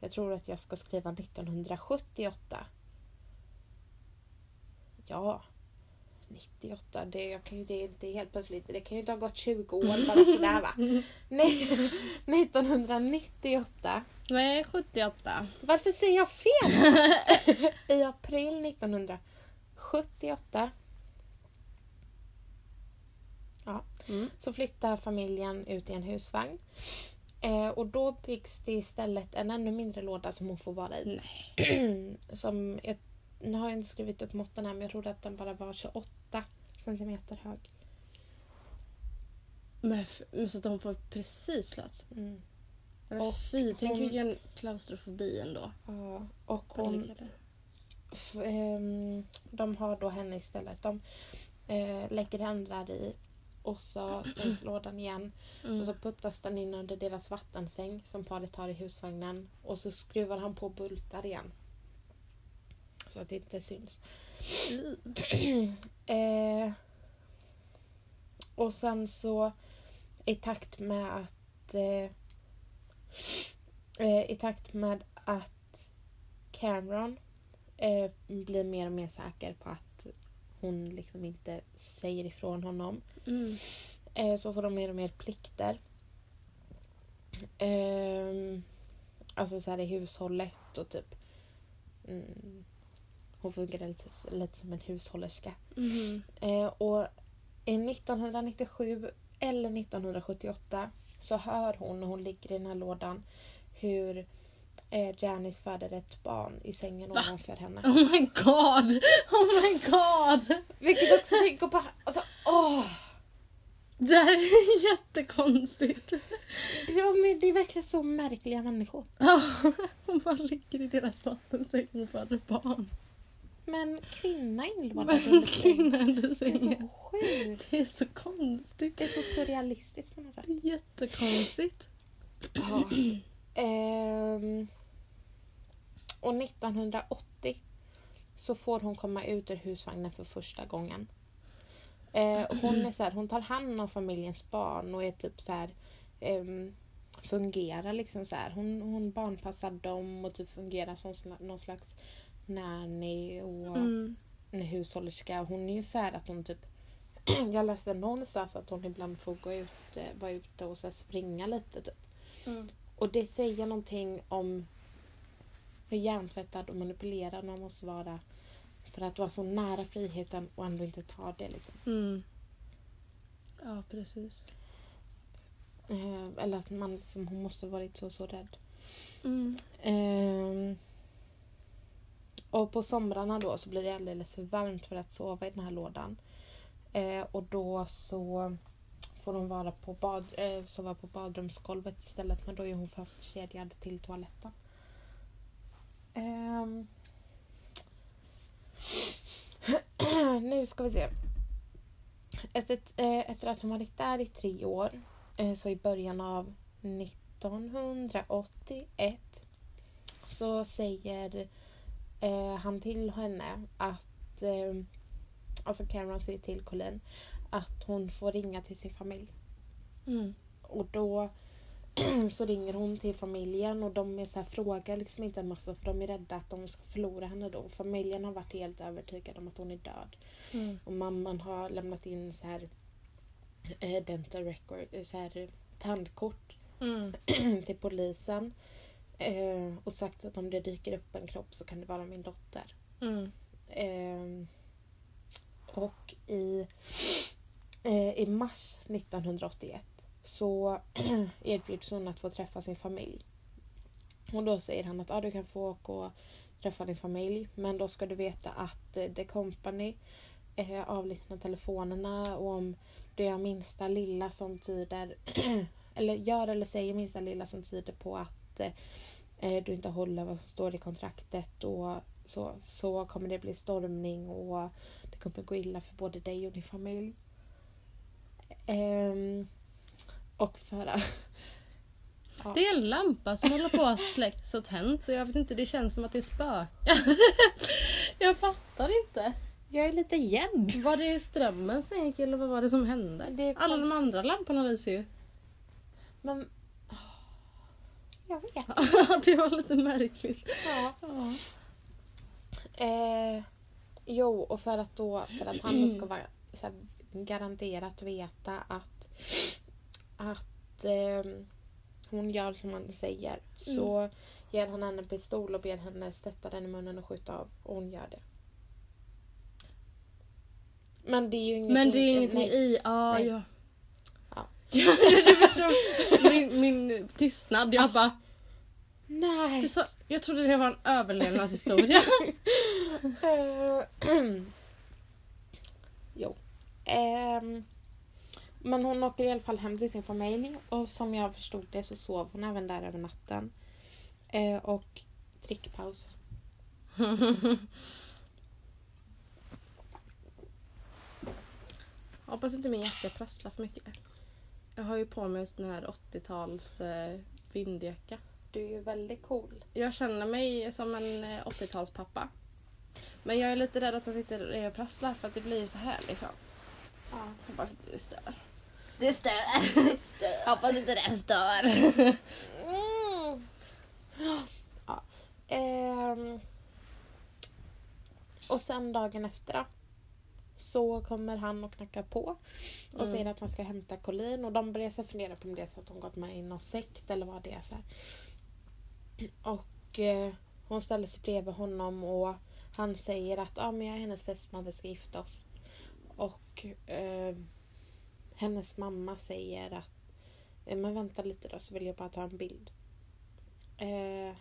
Jag tror att jag ska skriva 1978. Ja, 98. Det, jag kan ju, det är inte helt plötsligt. Det kan ju inte ha gått 20 år bara sådär va. Nej, 1998. Nej, 78. Varför säger jag fel? I april 1978 Mm. så flyttar familjen ut i en husvagn. Eh, och då byggs det istället en ännu mindre låda som hon får vara i. som, jag, nu har jag inte skrivit upp måtten här men jag trodde att den bara var 28 centimeter hög. Men, men så att de får precis plats. Mm. Men Och fy, tänk hon- vilken klaustrofobi ändå. Ja, och Hon... hon, f- ehm, de har då henne istället. De eh, lägger den där i och så stängs lådan igen. Mm. Och så puttas den in under deras vattensäng som paret har i husvagnen. Och så skruvar han på bultar igen. Så att det inte syns. eh, och sen så i takt med att eh, eh, i takt med att Cameron eh, blir mer och mer säker på att hon liksom inte säger ifrån honom Mm. eh, så får de mer och mer plikter. Ehm, alltså så här i hushållet och typ mm, hon fungerar lite, lite som en hushållerska. Mhm. Eh, och i 1997 eller 1978 så hör hon när hon ligger i den här lådan hur eh, Janice föder ett barn i sängen Va? ovanför henne. Oh my god! Oh my god! Vilket också tänker på... Alltså, åh! Det här är jättekonstigt. Det, var, det är verkligen så märkliga människor. Ja, Hon bara ligger i deras vattensäng och föder barn. Men kvinna inlådad Men under sängen. Det är så sjukt. Det är så konstigt. Det är så surrealistiskt på något sätt. Jättekonstigt. Ja. Ehm, och 1980 så får hon komma ut ur husvagnen för första gången. Eh, hon, är så här, hon tar hand om familjens barn och är typ så här, ehm, fungerar liksom så här. Hon, hon barnpassar dem och typ fungerar som någon slags nanny och Mm. hushållerska. Hon är ju så här att hon typ jag läste någonstans att hon ibland får gå ut, eh, vara ute och så springa lite. Typ. Mm. Och det säger någonting om hur hjärntvättad och manipulerad man måste vara för att vara så nära friheten och ändå inte ta det. Liksom. Mm. Ja, precis. Eh, eller att man liksom, hon måste varit så, så rädd. Mm. Ehm, och på somrarna då så blir det alldeles för varmt för att sova i den här lådan. Eh, och då så får hon vara på bad, eh, sova på badrumsgolvet istället men då är hon fastkedjad till toaletten. Ehm. nu ska vi se. Efter, eh, efter att hon varit där i tre år eh, så i början av 1981 så säger eh, han till henne att eh, alltså Cameron säger till Colleen att hon får ringa till sin familj. Mm. Och då så ringer hon till familjen och de är så här, frågar liksom inte en massa för de är rädda att de ska förlora henne då. Familjen har varit helt övertygade om att hon är död. Mm. Och mamman har lämnat in så här eh, dental record, eh, så här tandkort Mm. till polisen. Eh, och sagt att om det dyker upp en kropp så kan det vara min dotter. Mm. Eh, och i, eh, i mars 1981 så erbjuds hon att få träffa sin familj. Och då säger han att ah, du kan få åka och träffa din familj men då ska du veta att eh, The Company eh, avlyssnar telefonerna och om du gör minsta lilla som tyder eller gör eller säger minsta lilla som tyder på att eh, eh, du inte håller vad som står i kontraktet och så, så kommer det bli stormning och det kommer gå illa för både dig och din familj. Ehm, och för ja. Det är en lampa som håller på att släckas och tänds så jag vet inte, det känns som att det spökar. jag fattar inte. Jag är lite rädd. Var det strömmen som gick eller vad var det som hände? Det är Alla de andra lamporna lyser ju. Men... Jag vet. det var lite märkligt. Ja. Ja. Eh, jo, och för att, då, för att han då ska vara så här, garanterat veta att, att ehm, hon gör som han säger så ger han henne en pistol och ber henne sätta den i munnen och skjuta av. Och hon gör det. Men det är ju ingenting... Men det är ingenting nej. i... Ah, Nej. ja. Ja. Du förstår min, min tystnad. Jag bara... Nej! Du sa, jag trodde det var en överlevnadshistoria. Eh, jo. Ehm, men hon åker i alla fall hem till sin familj och som jag förstod det så sov hon även där över natten. Eh, och drickpaus. Hoppas inte min jacka prasslar för mycket. Jag har ju på mig en sån här 80-tals eh, vindjacka. Du är ju väldigt cool. Jag känner mig som en eh, 80-talspappa. Men jag är lite rädd att han sitter och prasslar för att det blir så här liksom. Ja. Hoppas inte det stör. Det stör. Hoppas inte det stör. Mm. ja. Ehm. Och sen dagen efter då, så kommer han och knackar på och Mm. säger att han ska hämta Colleen och de börjar så fundera på om det är så att hon gått med i någon sekt eller vad det är. Så här. Och eh, hon ställer sig bredvid honom och han säger att ah, men jag är hennes fästman, vi ska gifta oss. Och eh, hennes mamma säger att eh, men vänta lite då så vill jag bara ta en bild. Eh,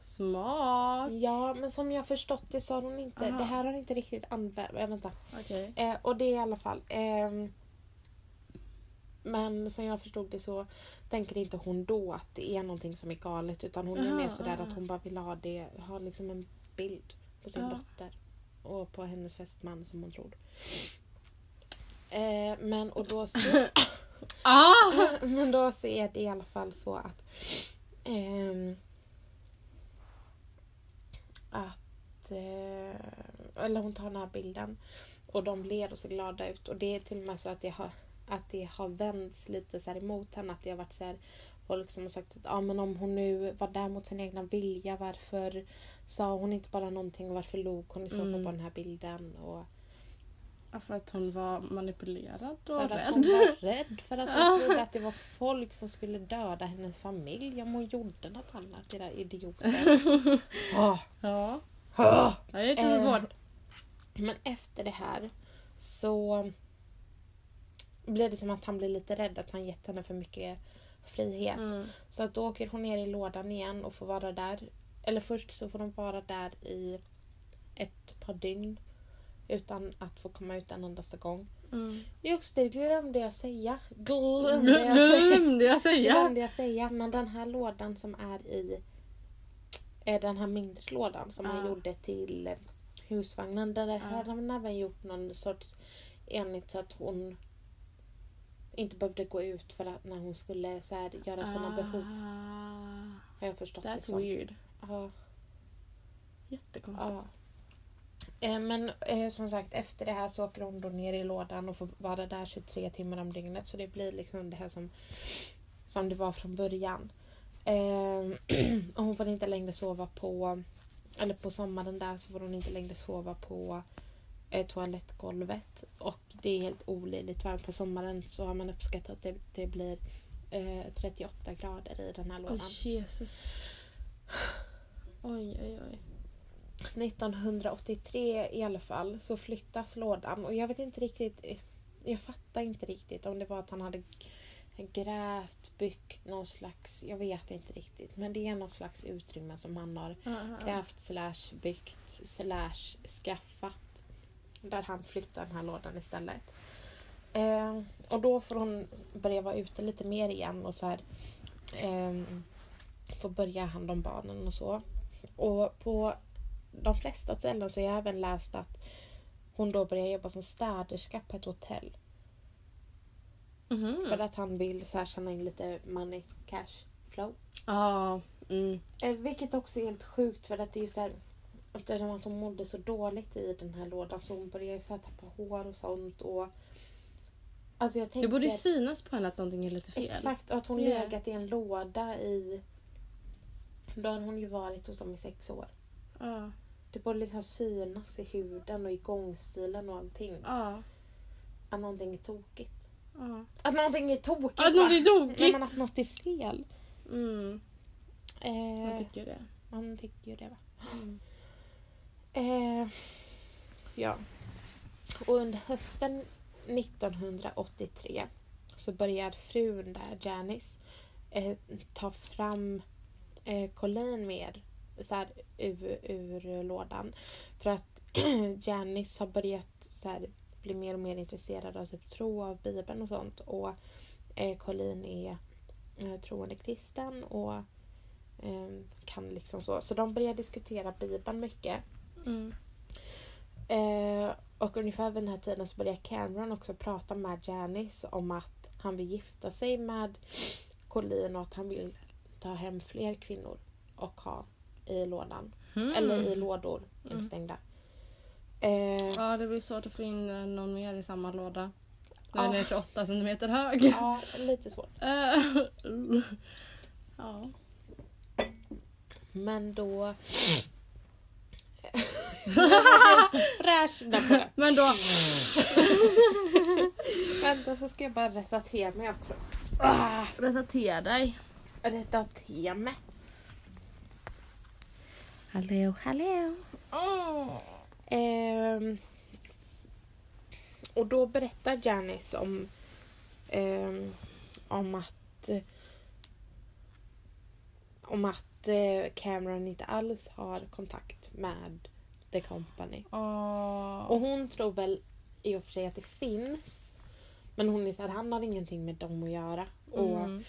Smart. ja men som jag förstått det så har hon inte, Aha. det här har inte riktigt använt, äh, vänta. Okej. Eh, och det är i alla fall. ehm, men som jag förstod det så tänker inte hon då att det är någonting som är galet utan hon är Aha, mer sådär aha. att hon bara vill ha det, ha liksom en bild på sin dotter. Och på hennes fästman som hon tror. Eh, men och då så, Ah! men då så är det i alla fall så att ehm, att... Eh, eller hon tar den här bilden och de ler och ser glada ut. Och det är till och med så att det har, att det har vänts lite så här emot henne. Att det har varit så här, folk som har sagt att ah, men om hon nu var där mot sin egna vilja varför sa hon inte bara någonting och varför log hon i så fall Mm. på den här bilden? Och för att hon var manipulerad och för att rädd. hon var rädd för att hon trodde att det var folk som skulle döda hennes familj om hon gjorde något annat. Era idioter. Åh. Ja. Åh. Det är inte så Eh, svårt. Men efter det här så blir det som att han blir lite rädd att han gett henne för mycket frihet. Mm. Så att då åker hon ner i lådan igen och får vara där. Eller först så får de vara där i ett par dygn. Utan att få komma ut en endaste gång. Mm. Just det, glömde jag säga. Glömde jag säga. Glömde jag säga. glömde jag säga. Men den här lådan som är i... Är den här mindre lådan som han Ja. gjorde till eh, husvagnen. Där Ja. hade han även gjort någon sorts enligt så att hon inte behövde gå ut för att när hon skulle så här, göra sina behov. Ah, Har jag förstått det That's som. weird. Ja, Jättekonstigt. Eh, men eh, som sagt efter det här så åker hon då ner i lådan och får vara där 23 timmar om dygnet. Så det blir liksom det här som, som det var från början. Eh, och hon får inte längre sova på... Eller på sommaren där så får hon inte längre sova på eh, toalettgolvet. Och det är helt olidligt varmt. På sommaren så har man uppskattat att det, det blir eh, 38 grader i den här lådan. Oj, Jesus. Oj, oj, oj. 1983 i alla fall så flyttas lådan och jag vet inte riktigt jag fattar inte riktigt om det var att han hade grävt, byggt någon slags, jag vet inte riktigt men det är någon slags utrymme som han har grävt slash byggt slash skaffat där han flyttar den här lådan istället. Eh, och då får hon börja vara ute lite mer igen och så här eh, få börja hand om barnen och så. Och på de flesta ställen så har jag även läst att hon då börjar jobba som städerska på ett hotell. Mhm. För att han vill så här tjäna in lite money, cash flow. Ja. Mm. Eh, vilket också är helt sjukt för att det är så här Eftersom att hon mådde så dåligt i den här lådan så hon började så här tappa hår och sånt. Och, alltså jag Det tänker, borde ju synas på henne att någonting är lite fel. Exakt, och att hon Ja. legat i en låda i... Då har hon ju varit hos dem i sex år. Ja. Det borde liksom synas i huden och i gångstilen och allting. Ja. Att någonting är tokigt. Ja. Att någonting är tokigt Att något va? är tokigt! Nej men att något är fel. Mm. Eh, Jag tycker det. man tycker ju det va. Mm. Eh, ja. Och under hösten 1983 så börjar frun där, Janice, eh, ta fram eh, Colleen mer så här, ur, ur lådan. För att Janice har börjat så här, bli mer och mer intresserad av typ, tro, av Bibeln och sånt. Och eh, Colleen är eh, troende kristen och eh, kan liksom så. Så de börjar diskutera Bibeln mycket. Mm. Eh, och ungefär vid den här tiden så börjar Cameron också prata med Janice om att han vill gifta sig med Colleen och att han vill ta hem fler kvinnor och ha i lådan. Mm. Eller i lådor Mm. instängda. Eh, Ja, det blir svårt att få in eh, någon mer i samma låda. När Ja. den är 28 centimeter hög. ja, lite svårt. Eh, ja. Men då... Fräsch. Men då... Vänta så ska jag bara rätta till mig också. Rätta till dig. Rätta till mig. Hallå, hallå. Oh. Ehm, och då berättar Janice om, ehm, om att om att eh, Cameron inte alls har kontakt med The Company. Oh. Och hon tror väl i och för sig att det finns. Men hon är så här, han har ingenting med dem att göra. Och Mm.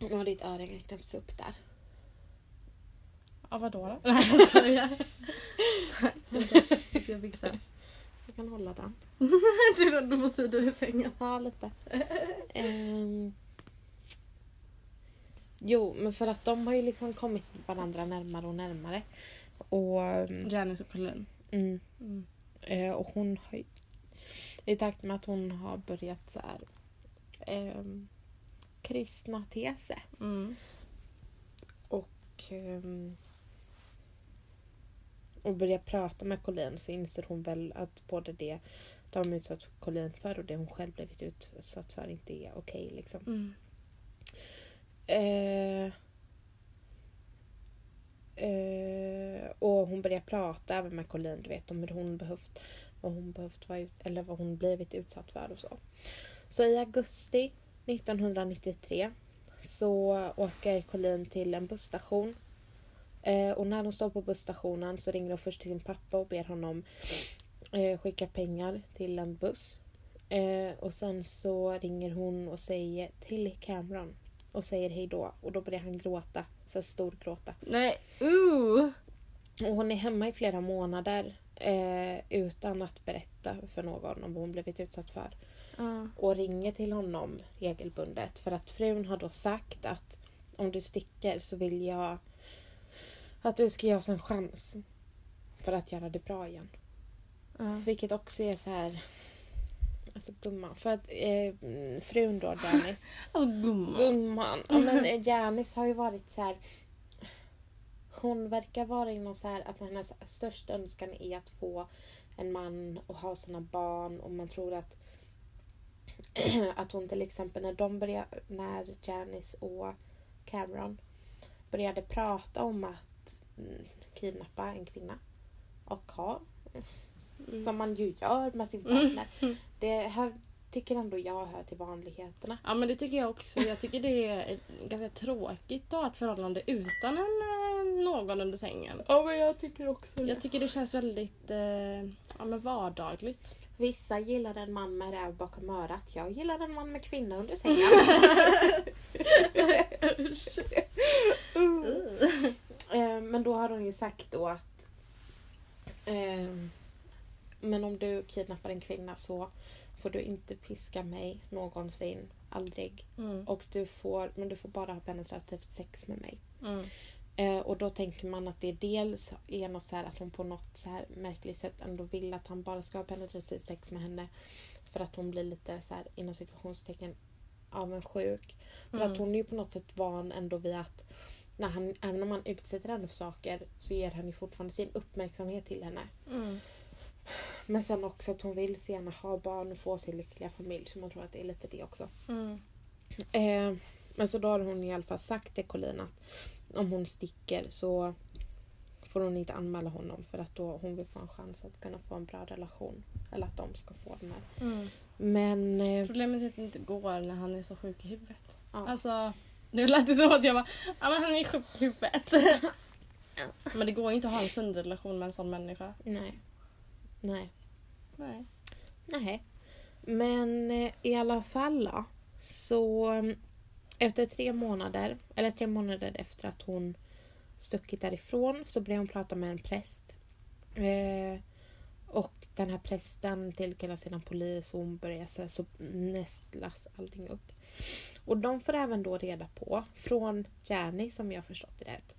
nu har ditt öra knäppts upp där. Ja, vadå då? Nej, jag skojar. Vänta, jag ska fixa. Jag kan hålla den. Du rörde på sidan i sängen. Ja, lite. Ehm, jo, men för att de har ju liksom kommit varandra närmare och närmare. Och, mm, Janice och Colleen. mm, Mm. eh, och hon har ju- i takt med att hon har börjat så här ehm, kristna till sig Mm. och, ehm, och börjar prata med Colleen så inser hon väl att både det de utsatt Colleen för och det hon själv blivit utsatt för inte är okej. liksom. Mm. Eh, eh, och hon börjar prata även med Colleen du vet, om hur hon behövt, vad hon behövt vara ut, eller vad hon blivit utsatt för och så. Så i augusti 1993 så åker Colleen till en busstation. Eh, och när hon står på busstationen så ringer hon först till sin pappa och ber honom eh, skicka pengar till en buss. Eh, och sen så ringer hon och säger till Cameron och säger hej då. Och då börjar han gråta. Så här storgråta. Nej, uh! Och hon är hemma i flera månader eh, utan att berätta för någon om vad hon blivit utsatt för. Ja. Och ringer till honom regelbundet. För att frun har då sagt att om du sticker så vill jag att du ska ge oss en chans. För att göra det bra igen. Ja. Vilket också är så här... Alltså gumman. För att eh, frun då, Janice. Alltså gumman. Gumman. Ja, men eh, Janice har ju varit så här. Hon verkar vara i någon så här att hennes största önskan är att få en man och ha sina barn och man tror att att hon till exempel när de började, när Janice och Cameron började prata om att mm, kidnappa en kvinna och ha Mm. som man ju gör med sin partner. Det här tycker ändå jag hör till vanligheterna. Ja men det tycker jag också. Jag tycker det är ganska tråkigt att ha ett förhållande utan en, eh, någon under sängen. Ja men jag tycker också Jag tycker det känns väldigt eh, ja, men vardagligt. Vissa gillar en man med räv bakom örat. Jag gillar en man med kvinna under sängen. Eh, men då har hon ju sagt då att eh, Men om du kidnappar en kvinna så får du inte piska mig någonsin. Aldrig. Mm. Och du får, men du får bara ha penetrativt sex med mig. Mm. Eh, och då tänker man att det dels är något så här att hon på något så här märkligt sätt ändå vill att han bara ska ha penetrativt sex med henne. För att hon blir lite så här inom situationstecken avundsjuk. För Mm. att hon är ju på något sätt van ändå vid att när han, även om han utsätter henne för saker så ger han ju fortfarande sin uppmärksamhet till henne. Mm. Men sen också att hon vill så gärna ha barn och få sin lyckliga familj. Så man tror att det är lite det också. Mm. Eh, men så då har hon i alla fall sagt till Colin att om hon sticker så får hon inte anmäla honom för att då hon vill få en chans att kunna få en bra relation. Eller att de ska få den här. Mm. Men eh, Problemet är att det inte går när han är så sjuk i huvudet. ja. Alltså, nu lät det som att jag bara, ja men han är sjuk i huvudet. men det går ju inte att ha en sund relation med en sån människa. nej. Nej. Nej. Nej. Men eh, i alla fall då, så mm, efter tre månader, eller tre månader efter att hon stuckit därifrån så började hon prata med en präst. Eh, och den här prästen tillkallar sedan polis och hon börjar så, här, så nästlas allting upp. Och de får även då reda på, från Jani som jag förstått det rätt,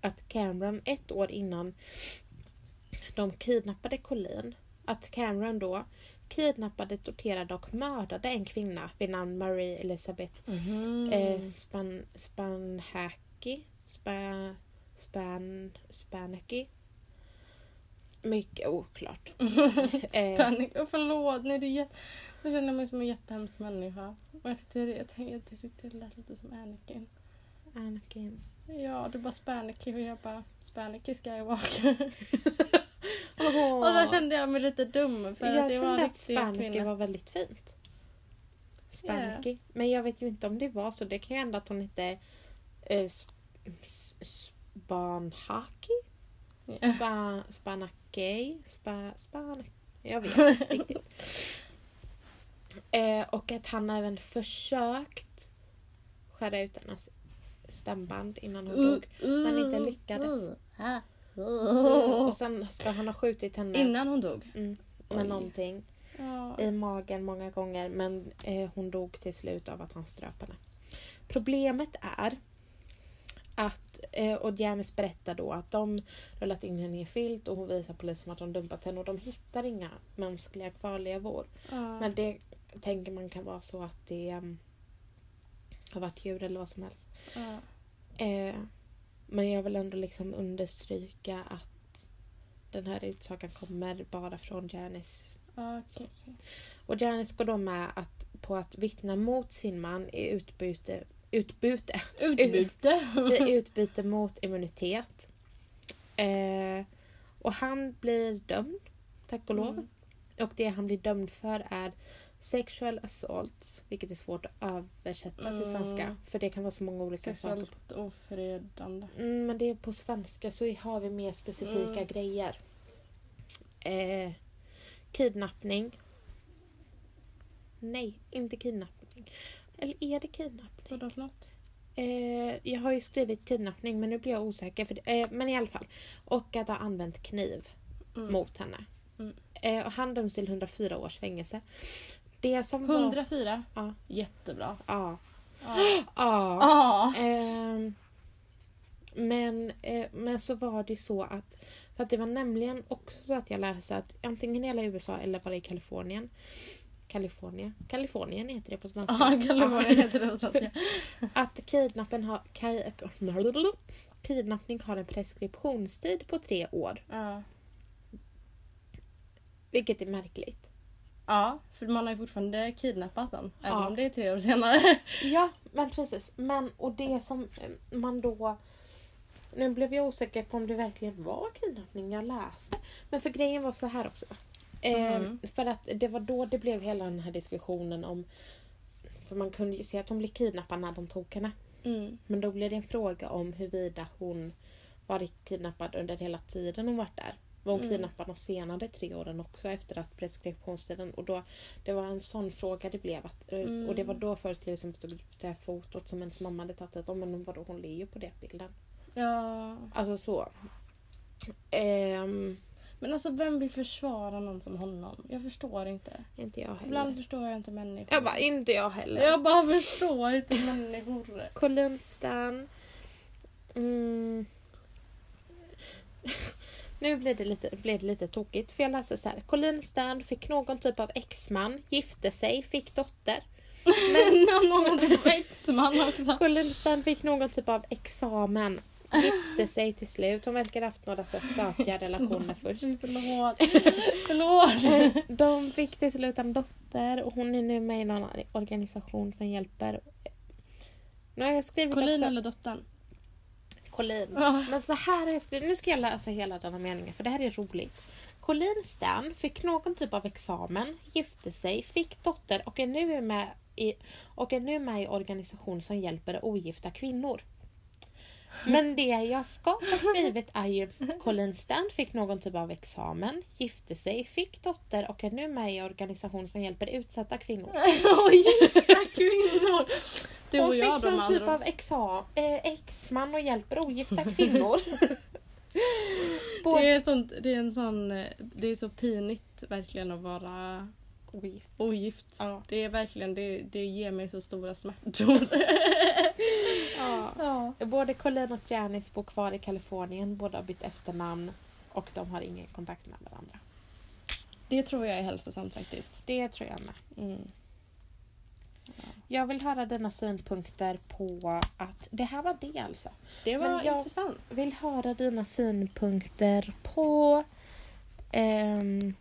att Cameron ett år innan de kidnappade Colleen, att Cameron då kidnappade, torterade och mördade en kvinna vid namn Marie Elizabeth Mhm. eh, Span, Spanhaki. Spa, span, Spanaki. Mycket oklart. eh, Panik. Oh, förlåt, nej, det är jätte... jag känner mig som en jättehemsk människa. Och jag tyckte, jag tänkte, jag tyckte det lät lite som Anakin. Anakin. Ja, du bara Spaniki och jag bara Spaniki Skywalker. Och då kände jag mig lite dum för jag att det var en kände att riktig Spanaki kvinna. var väldigt fint. Spanaki. Men jag vet ju inte om det var så. Det kan ju hända att hon inte eh, Spanhaki? Ja. Spa, spanakej? Spa, span, jag vet inte riktigt. Eh, och att han även försökt skära ut hennes stämband innan hon dog. Men inte lyckades. Och sen ska han ha skjutit henne Innan hon dog. mm, Oj. med någonting Ja. i magen många gånger. Men eh, hon dog till slut av att han ströp henne. Problemet är att, eh, och Janice berättar då att de rullat in henne i en filt och hon visar polisen att de dumpat henne och de hittar inga mänskliga kvarlevor. Ja. Men det tänker man kan vara så att det um, har varit djur eller vad som helst. ja. Eh, men jag vill ändå liksom understryka att den här utsagan kommer bara från Janice. Okej. Och Janice går då med att, på att vittna mot sin man i utbyte, utbyte, Utbyte. utbyte mot immunitet. Eh, och han blir dömd, tack och lov. Mm. Och det han blir dömd för är sexual assaults, vilket är svårt att översätta till svenska. Mm. För det kan vara så många olika saker. Sexuellt ofredande. Mm, men det är på svenska så har vi mer specifika Mm. grejer. Eh, kidnappning. Nej, inte kidnappning. Eller är det kidnappning? Vadå för något? Eh, jag har ju skrivit kidnappning men nu blir jag osäker. För, det- eh, men i alla fall. Och att ha använt kniv Mm. mot henne. Mm. Eh, och han döms till 104 års fängelse. Det som var... 104. Ja. Jättebra. Ja. Ja. Ja. Ja. Ehm, men, eh, men så var det så att, för att det var nämligen också så att jag läste att antingen i hela USA eller bara i Kalifornien Kalifornien, Kalifornien heter det på svenska. Ja, Kalifornien heter det på svenska. Att kidnappen har, ka- kidnappning har en preskriptionstid på tre år. Ja. Vilket är märkligt. ja, för man har ju fortfarande kidnappat. Även Ja. om det är tre år senare. Ja, men precis. Men och det som eh, man då... Nu blev jag osäker på om det verkligen var kidnappning jag läste. Men för grejen var så här också. Eh, Mhm. För att det var då det blev hela den här diskussionen om... För man kunde ju se att hon blev kidnappad när de tog henne. Mm. Men då blev det en fråga om huruvida hon varit kidnappad under hela tiden hon varit där. Var hon Mm. kidnappad de senare tre åren också efter att preskriptionstiden och då Det var en sån fråga det blev att, Mm. och det var då först till exempel tog upp det här fotot som hennes mamma hade tagit oh, men vadå hon ler ju på det bilden. Ja. Alltså så. Ehm, Men alltså vem vill försvara någon som honom? Jag förstår inte. inte jag heller. Ibland förstår jag inte människor. Jag bara, inte jag heller. Jag bara förstår inte människor. Colin Stan. Mm. Nu blir det, lite, blir det lite tokigt för jag läser så här. Colin Stan fick någon typ av exman, gifte sig, fick dotter. Men någon typ av exman också. Colin Stan fick någon typ av examen, gifte sig till slut. Hon verkar ha haft några så stökiga relationer först. Förlåt. Förlåt. De fick till slut en dotter och hon är nu med i någon organisation som hjälper. Nu har jag skrivit Colin också... eller dottern? Colin. Ja. Men så här har jag skrivit, nu ska jag läsa hela denna meningen för det här är roligt. Colin Stan fick någon typ av examen, gifte sig, fick dotter och är nu med i, och är nu med i organisation som hjälper ogifta kvinnor. Men det jag ska ha skrivit är ju Colin Stan fick någon typ av examen, gifte sig, fick dotter och är nu med i organisation som hjälper utsatta kvinnor. Oj, kvinnor. Du Hon och jag fick någon typ andra. av exa, eh, exman och hjälper ogifta kvinnor. Det är, sånt, det är en sån... eh, Det är så pinigt verkligen att vara Ogift. ogift. Ja. Det är verkligen, det, det ger mig så stora smärtor. Ja. ja. Både Colin och Janice bor kvar i Kalifornien. Båda har bytt efternamn och de har ingen kontakt med varandra. Det tror jag är hälsosamt faktiskt. Det tror jag med. Mm. Jag vill höra dina synpunkter på att det här var det alltså. Det var Men jag- intressant. Jag vill höra dina synpunkter på ehm,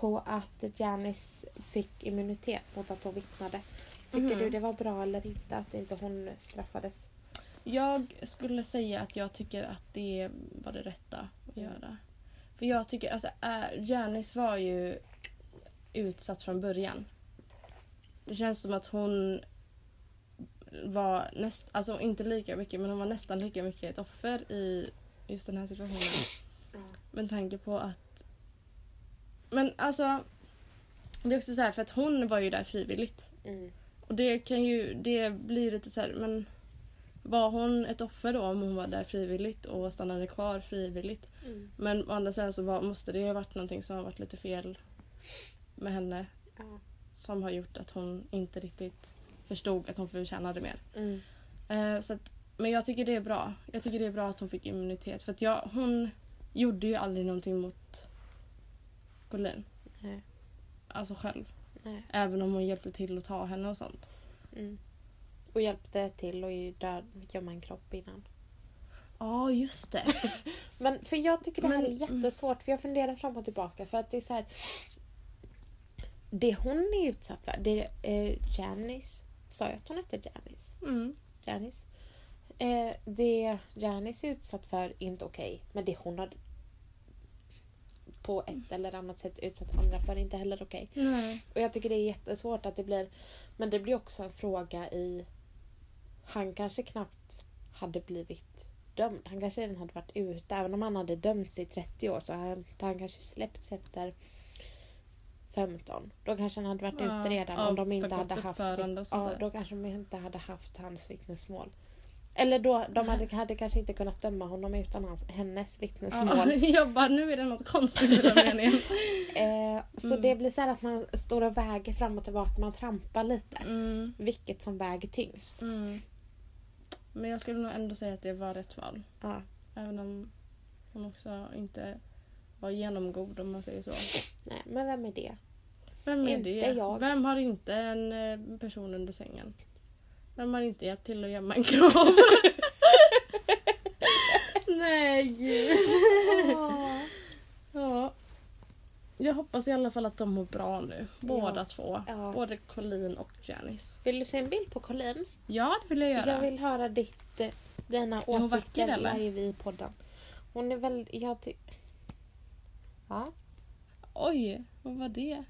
på att Janice fick immunitet mot att hon vittnade. Tycker Mhm. du det var bra eller inte att inte hon straffades? Jag skulle säga att jag tycker att det var det rätta att Mm. göra. För jag tycker, alltså äh, Janice var ju utsatt från början. Det känns som att hon var näst, alltså inte lika mycket men hon var nästan lika mycket ett offer i just den här situationen. Med tanke på att... Men alltså... Det är också så här för att hon var ju där frivilligt. Mm. Och det kan ju, det blir lite så här, men var hon ett offer då om hon var där frivilligt och stannade kvar frivilligt? Mm. Men å andra sidan så var, måste det ju ha varit någonting som har varit lite fel med henne Ja. som har gjort att hon inte riktigt förstod att hon förtjänade mer. Mm. Eh, så att, Men jag tycker det är bra. Jag tycker det är bra att hon fick immunitet. För att jag, hon gjorde ju aldrig någonting mot Collin. Nej. Alltså själv. Nej. Även om hon hjälpte till att ta henne och sånt. Mm. Och hjälpte till att gömma en kropp innan. Ja, just det. Men för jag tycker det här Men- är jättesvårt för jag funderar fram och tillbaka för att det är så här. Det hon är utsatt för, det är Janice. Sa jag att hon hette Janice? Mm. Janice. Eh, det Janice är utsatt för är inte okej. Men det hon har på ett eller annat sätt utsatt andra för är inte heller okej. Nej. Och jag tycker det är jättesvårt att det blir... Men det blir också en fråga i... Han kanske knappt hade blivit dömd. Han kanske redan hade varit ute. Även om han hade dömts i 30 år så hade han kanske släppts efter 15. Då kanske han hade varit Ja, ute redan ja, om de inte hade haft... Ja, då kanske de inte hade haft hans vittnesmål. Eller då, de hade, hade kanske inte kunnat döma honom utan hans, hennes vittnesmål. Ja, jag bara, nu är det något konstigt i den meningen. Eh, så Mm. det blir så här att man står och väger fram och tillbaka. Man trampar lite. Mm. Vilket som väger tyngst. Mm. Men jag skulle nog ändå säga att det var rätt val. Ja. Även om hon också inte var genomgod om man säger så. Nej, men vem är det? Vem är Inte det? jag. Vem har inte en eh, person under sängen? Vem har inte hjälpt till att gömma en kropp? Nej gud. Ja. Jag hoppas i alla fall att de mår bra nu. Båda Ja. två. Ja. Både Colleen och Janice. Vill du se en bild på Colleen? Ja, det vill jag göra. Jag vill höra ditt, eh, dina åsikter live i podden. Hon är väl... Jag ty- ja. Oj, vad var det?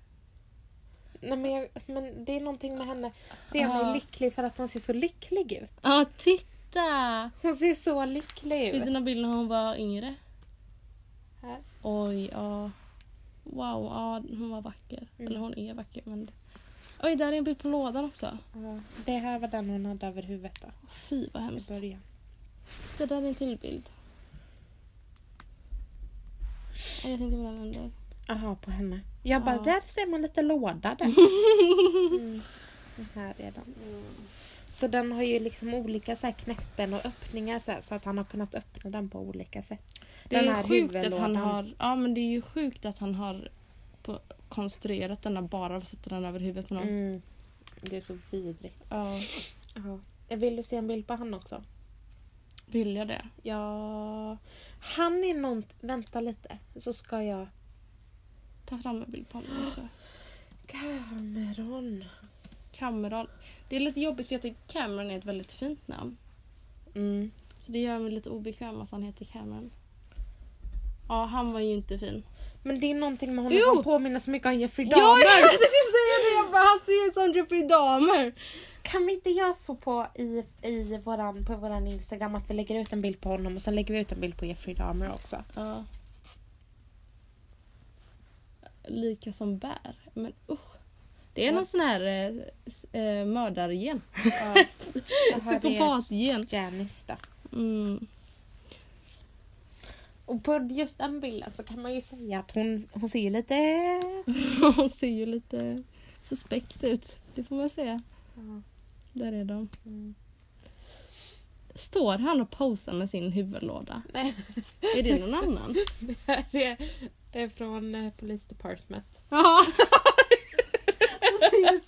Nej, men, jag, men det är någonting med henne. Jag Ja. mig lycklig för att hon ser så lycklig ut. Ja, titta! Hon ser så lycklig Finns det ut. någon bild när hon var yngre? Här. Oj, ja. Wow, ja, hon var vacker. Mm. Eller hon är vacker. Men... Oj, där är en bild på lådan också. Ja, det här var den hon hade över huvudet då, Fy vad hemskt. början. Det där är en till bild. Ja, Jag tänkte på den under. Jaha, på henne. Jag bara, Ja. där ser man lite låda där. Mm. Här är den. Så den har ju liksom olika så här knäppen och öppningar så, här, så att han har kunnat öppna den på olika sätt. Det är Den ju sjukt att han huvudlådan. har... Ja, men det är ju sjukt att han har på, konstruerat denna bara att sätta den över huvudet på någon. Mm. Det är så vidrigt. Ja, Ja. Vill du se en bild på han också? vill jag det? Ja, han är någon... Vänta lite så ska jag... Ta fram en bild på honom också. Cameron. Cameron. Det är lite jobbigt för jag tycker Cameron är ett väldigt fint namn. Mm. Så det gör mig lite obekväm att han heter Cameron. Ja, han var ju inte fin. Men det är någonting med honom Jo! som påminner så mycket om Jeffrey Ja, Dahmer. jag tänkte säga det! Bara, han ser ut som Jeffrey Dahmer. Kan vi inte göra så på, i, i våran, på våran Instagram att vi lägger ut en bild på honom och sen lägger vi ut en bild på Jeffrey Dahmer också? Ja. Lika som bär. Men usch. Det är Ja. någon sån här eh, eh, mördargen. Ja. Psykopatgen. Janice då. Mm. Och på just den bilden så kan man ju säga att hon, hon ser ju lite... Hon ser ju lite suspekt ut. Det får man säga. Ja. Där är de. Mm. Står han och posar med sin huvudlåda? Nej, Är det någon annan? det här är, är från eh, Police Department. Ja.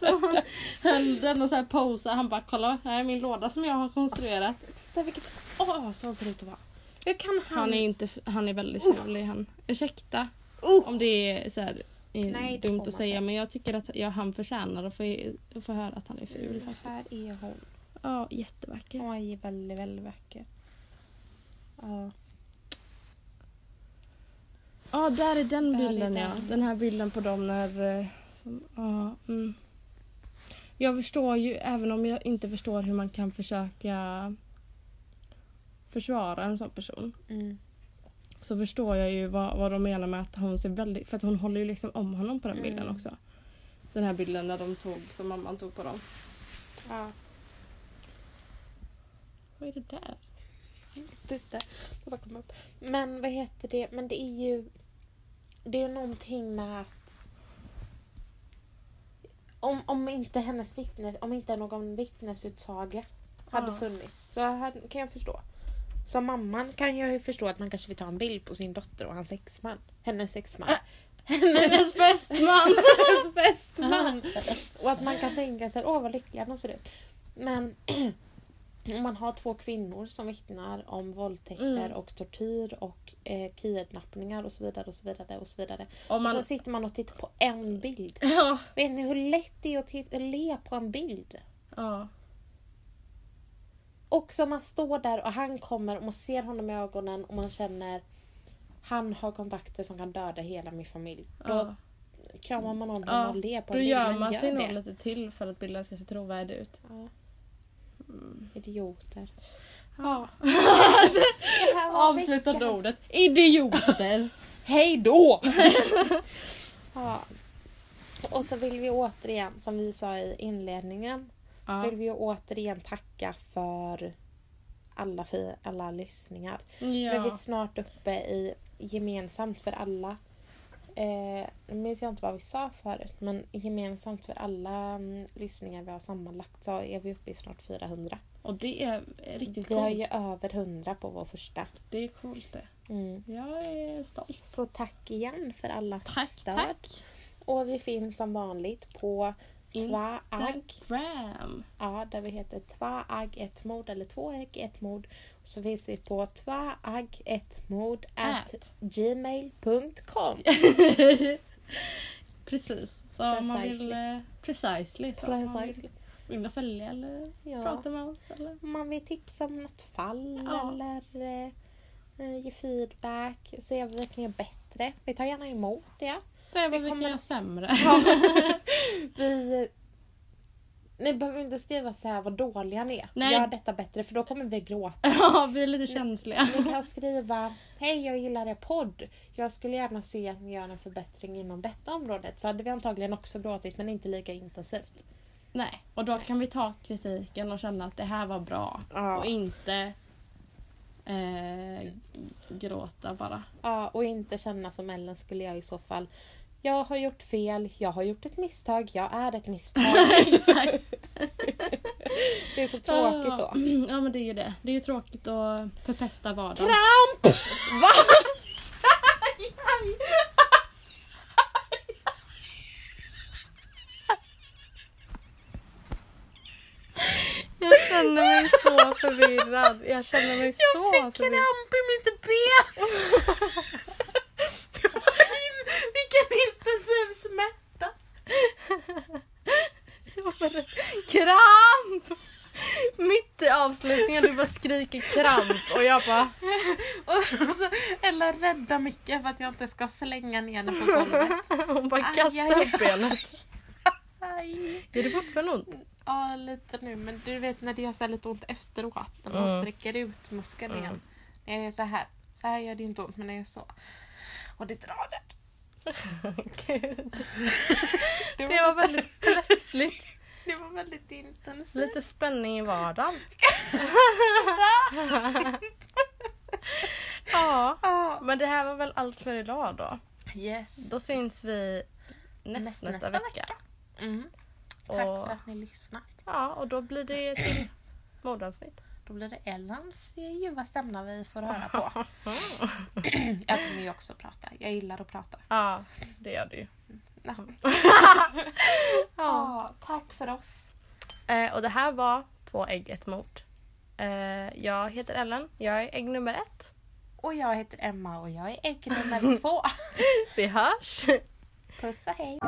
Han höll den och så här posar. Han bara kolla här är min låda som jag har konstruerat. Titta vilket as han ser ut att vara. Hur kan han... Han är, inte, han är väldigt snålig han. Ursäkta Uh! om det är så här, är Nej, dumt att säga men jag tycker att ja, han förtjänar att få, att få höra att han är ful. Här är hon. Ja, jättevacker. Är väldigt, väldigt vacker. Ja. Ja, där är den Där är bilden ja. den. Den här bilden på dem när... eh, Som, ja, mm. Jag förstår ju, även om jag inte förstår hur man kan försöka försvara en sån person. Mm. Så förstår jag ju vad, vad de menar med att hon ser väldigt... För att hon håller ju liksom om honom på den bilden Mm. också. Den här bilden där de tog, som mamman tog på dem. Ja. Vad är det där? Det bara kom upp. Men vad heter det? Men det är ju... Det är någonting med att... Om, om inte hennes vittne, om inte någon vittnesutsaga hade Ja. funnits så hade, kan jag förstå. Som mamman kan jag ju förstå att man kanske vill ta en bild på sin dotter och hans exman. Hennes exman. Äh. Hennes bästman! Hennes bästman. Och att man kan tänka sig, åh vad lyckliga de ser ut. Men man har två kvinnor som vittnar om våldtäkter Mm. och tortyr och eh, kidnappningar och så vidare och så vidare och så vidare. Om Och man... så sitter man och tittar på en bild. Ja. Vet ni hur lätt det är att titta, le på en bild? ja. Och så man står där och han kommer och man ser honom i ögonen och man känner han har kontakter som kan döda hela min familj. Då ja. kramar man honom Ja, och ler på Då en bild. gör men man sig nog lite till för att bilden ska se trovärdig ut. Ja, Mm. idioter. Ja. Avslutande ordet. Idioter! Hej då! ja. Och så vill vi återigen, som vi sa i inledningen, så Ja. vill vi återigen tacka för alla, fi- alla lyssningar. Nu är vi Ja. snart uppe i gemensamt för alla. Eh, nu minns jag inte vad vi sa förut men gemensamt för alla mm, lyssningar vi har sammanlagt så är vi uppe i snart 400. Och det är riktigt Vi har coolt. ju över 100 på vår första. Det är coolt det. Mm. Jag är stolt. Så tack igen för alla Tack, stöd. tack. Och vi finns som vanligt på Tvaag. Instagram. Ja, där vi heter Tvaag ett mord eller två ägg ett mord. Så finns vi på tvaag ett mord at At. gmail.com. Precis. Så om man vill... Precisely. eh. Så man Precisely. vill och följa eller Ja. prata med oss. Eller... Man vill tipsa om något fall Ja. eller eh, eh, ge feedback, se vad vi kan göra bättre. Vi tar gärna emot det. Det är vad Vi vi kan göra sämre. vi, ni behöver inte skriva så här vad dåliga ni är. Nej. Gör detta bättre för då kommer vi gråta. ja, vi är lite känsliga. Ni kan skriva Hej jag gillar er podd. Jag skulle gärna se att ni gör en förbättring inom detta området. Så hade vi antagligen också gråtit men inte lika intensivt. Nej, och då kan vi ta kritiken och känna att det här var bra. Ja. Och inte eh, gråta bara. Ja, och inte känna som Ellen skulle jag i så fall. Jag har gjort fel, jag har gjort ett misstag, jag är ett misstag. Det är så tråkigt då. Ja men det är ju det. Det är ju tråkigt att förpesta vardagen. Kramp! Va? Jag känner mig så förvirrad. Jag känner mig så Jag fick förvirrad. kramp i mitt ben! Vilken intensiv smärta! Kramp! Mitt i avslutningen du bara skriker kramp och jag bara Och så, eller rädda mycket för att jag inte ska slänga ner den på golvet. hon bara Aj, kastar aj, upp benet. Aj. Är det fortfarande ont? Ja, lite nu. Men du vet när det gör så lite ont efteråt. När man Mm. sträcker ut muskeln Mm. igen. När jag är så här. Så här gör det inte ont men när jag är så. Och det drar där. Gud. Det Det var väldigt plötsligt. det var väldigt intensivt. Lite spänning i vardagen. ja, men det här var väl allt för idag då. Yes. Då syns vi näst, Näst- nästa, nästa vecka. Mm. Och, Tack för att ni lyssnat. Ja, och då blir det till mordavsnitt. Då blir det Ellens ljuva stämma vi får höra på. jag kommer ju också prata. Jag gillar att prata. Ja, det gör du ju. Ja. Ja. Ja, tack för oss. Eh, och det här var Två ägg, ett mord. Eh, jag heter Ellen, jag är ägg nummer ett. Och jag heter Emma och jag är ägg nummer två. Vi hörs! Puss och hej.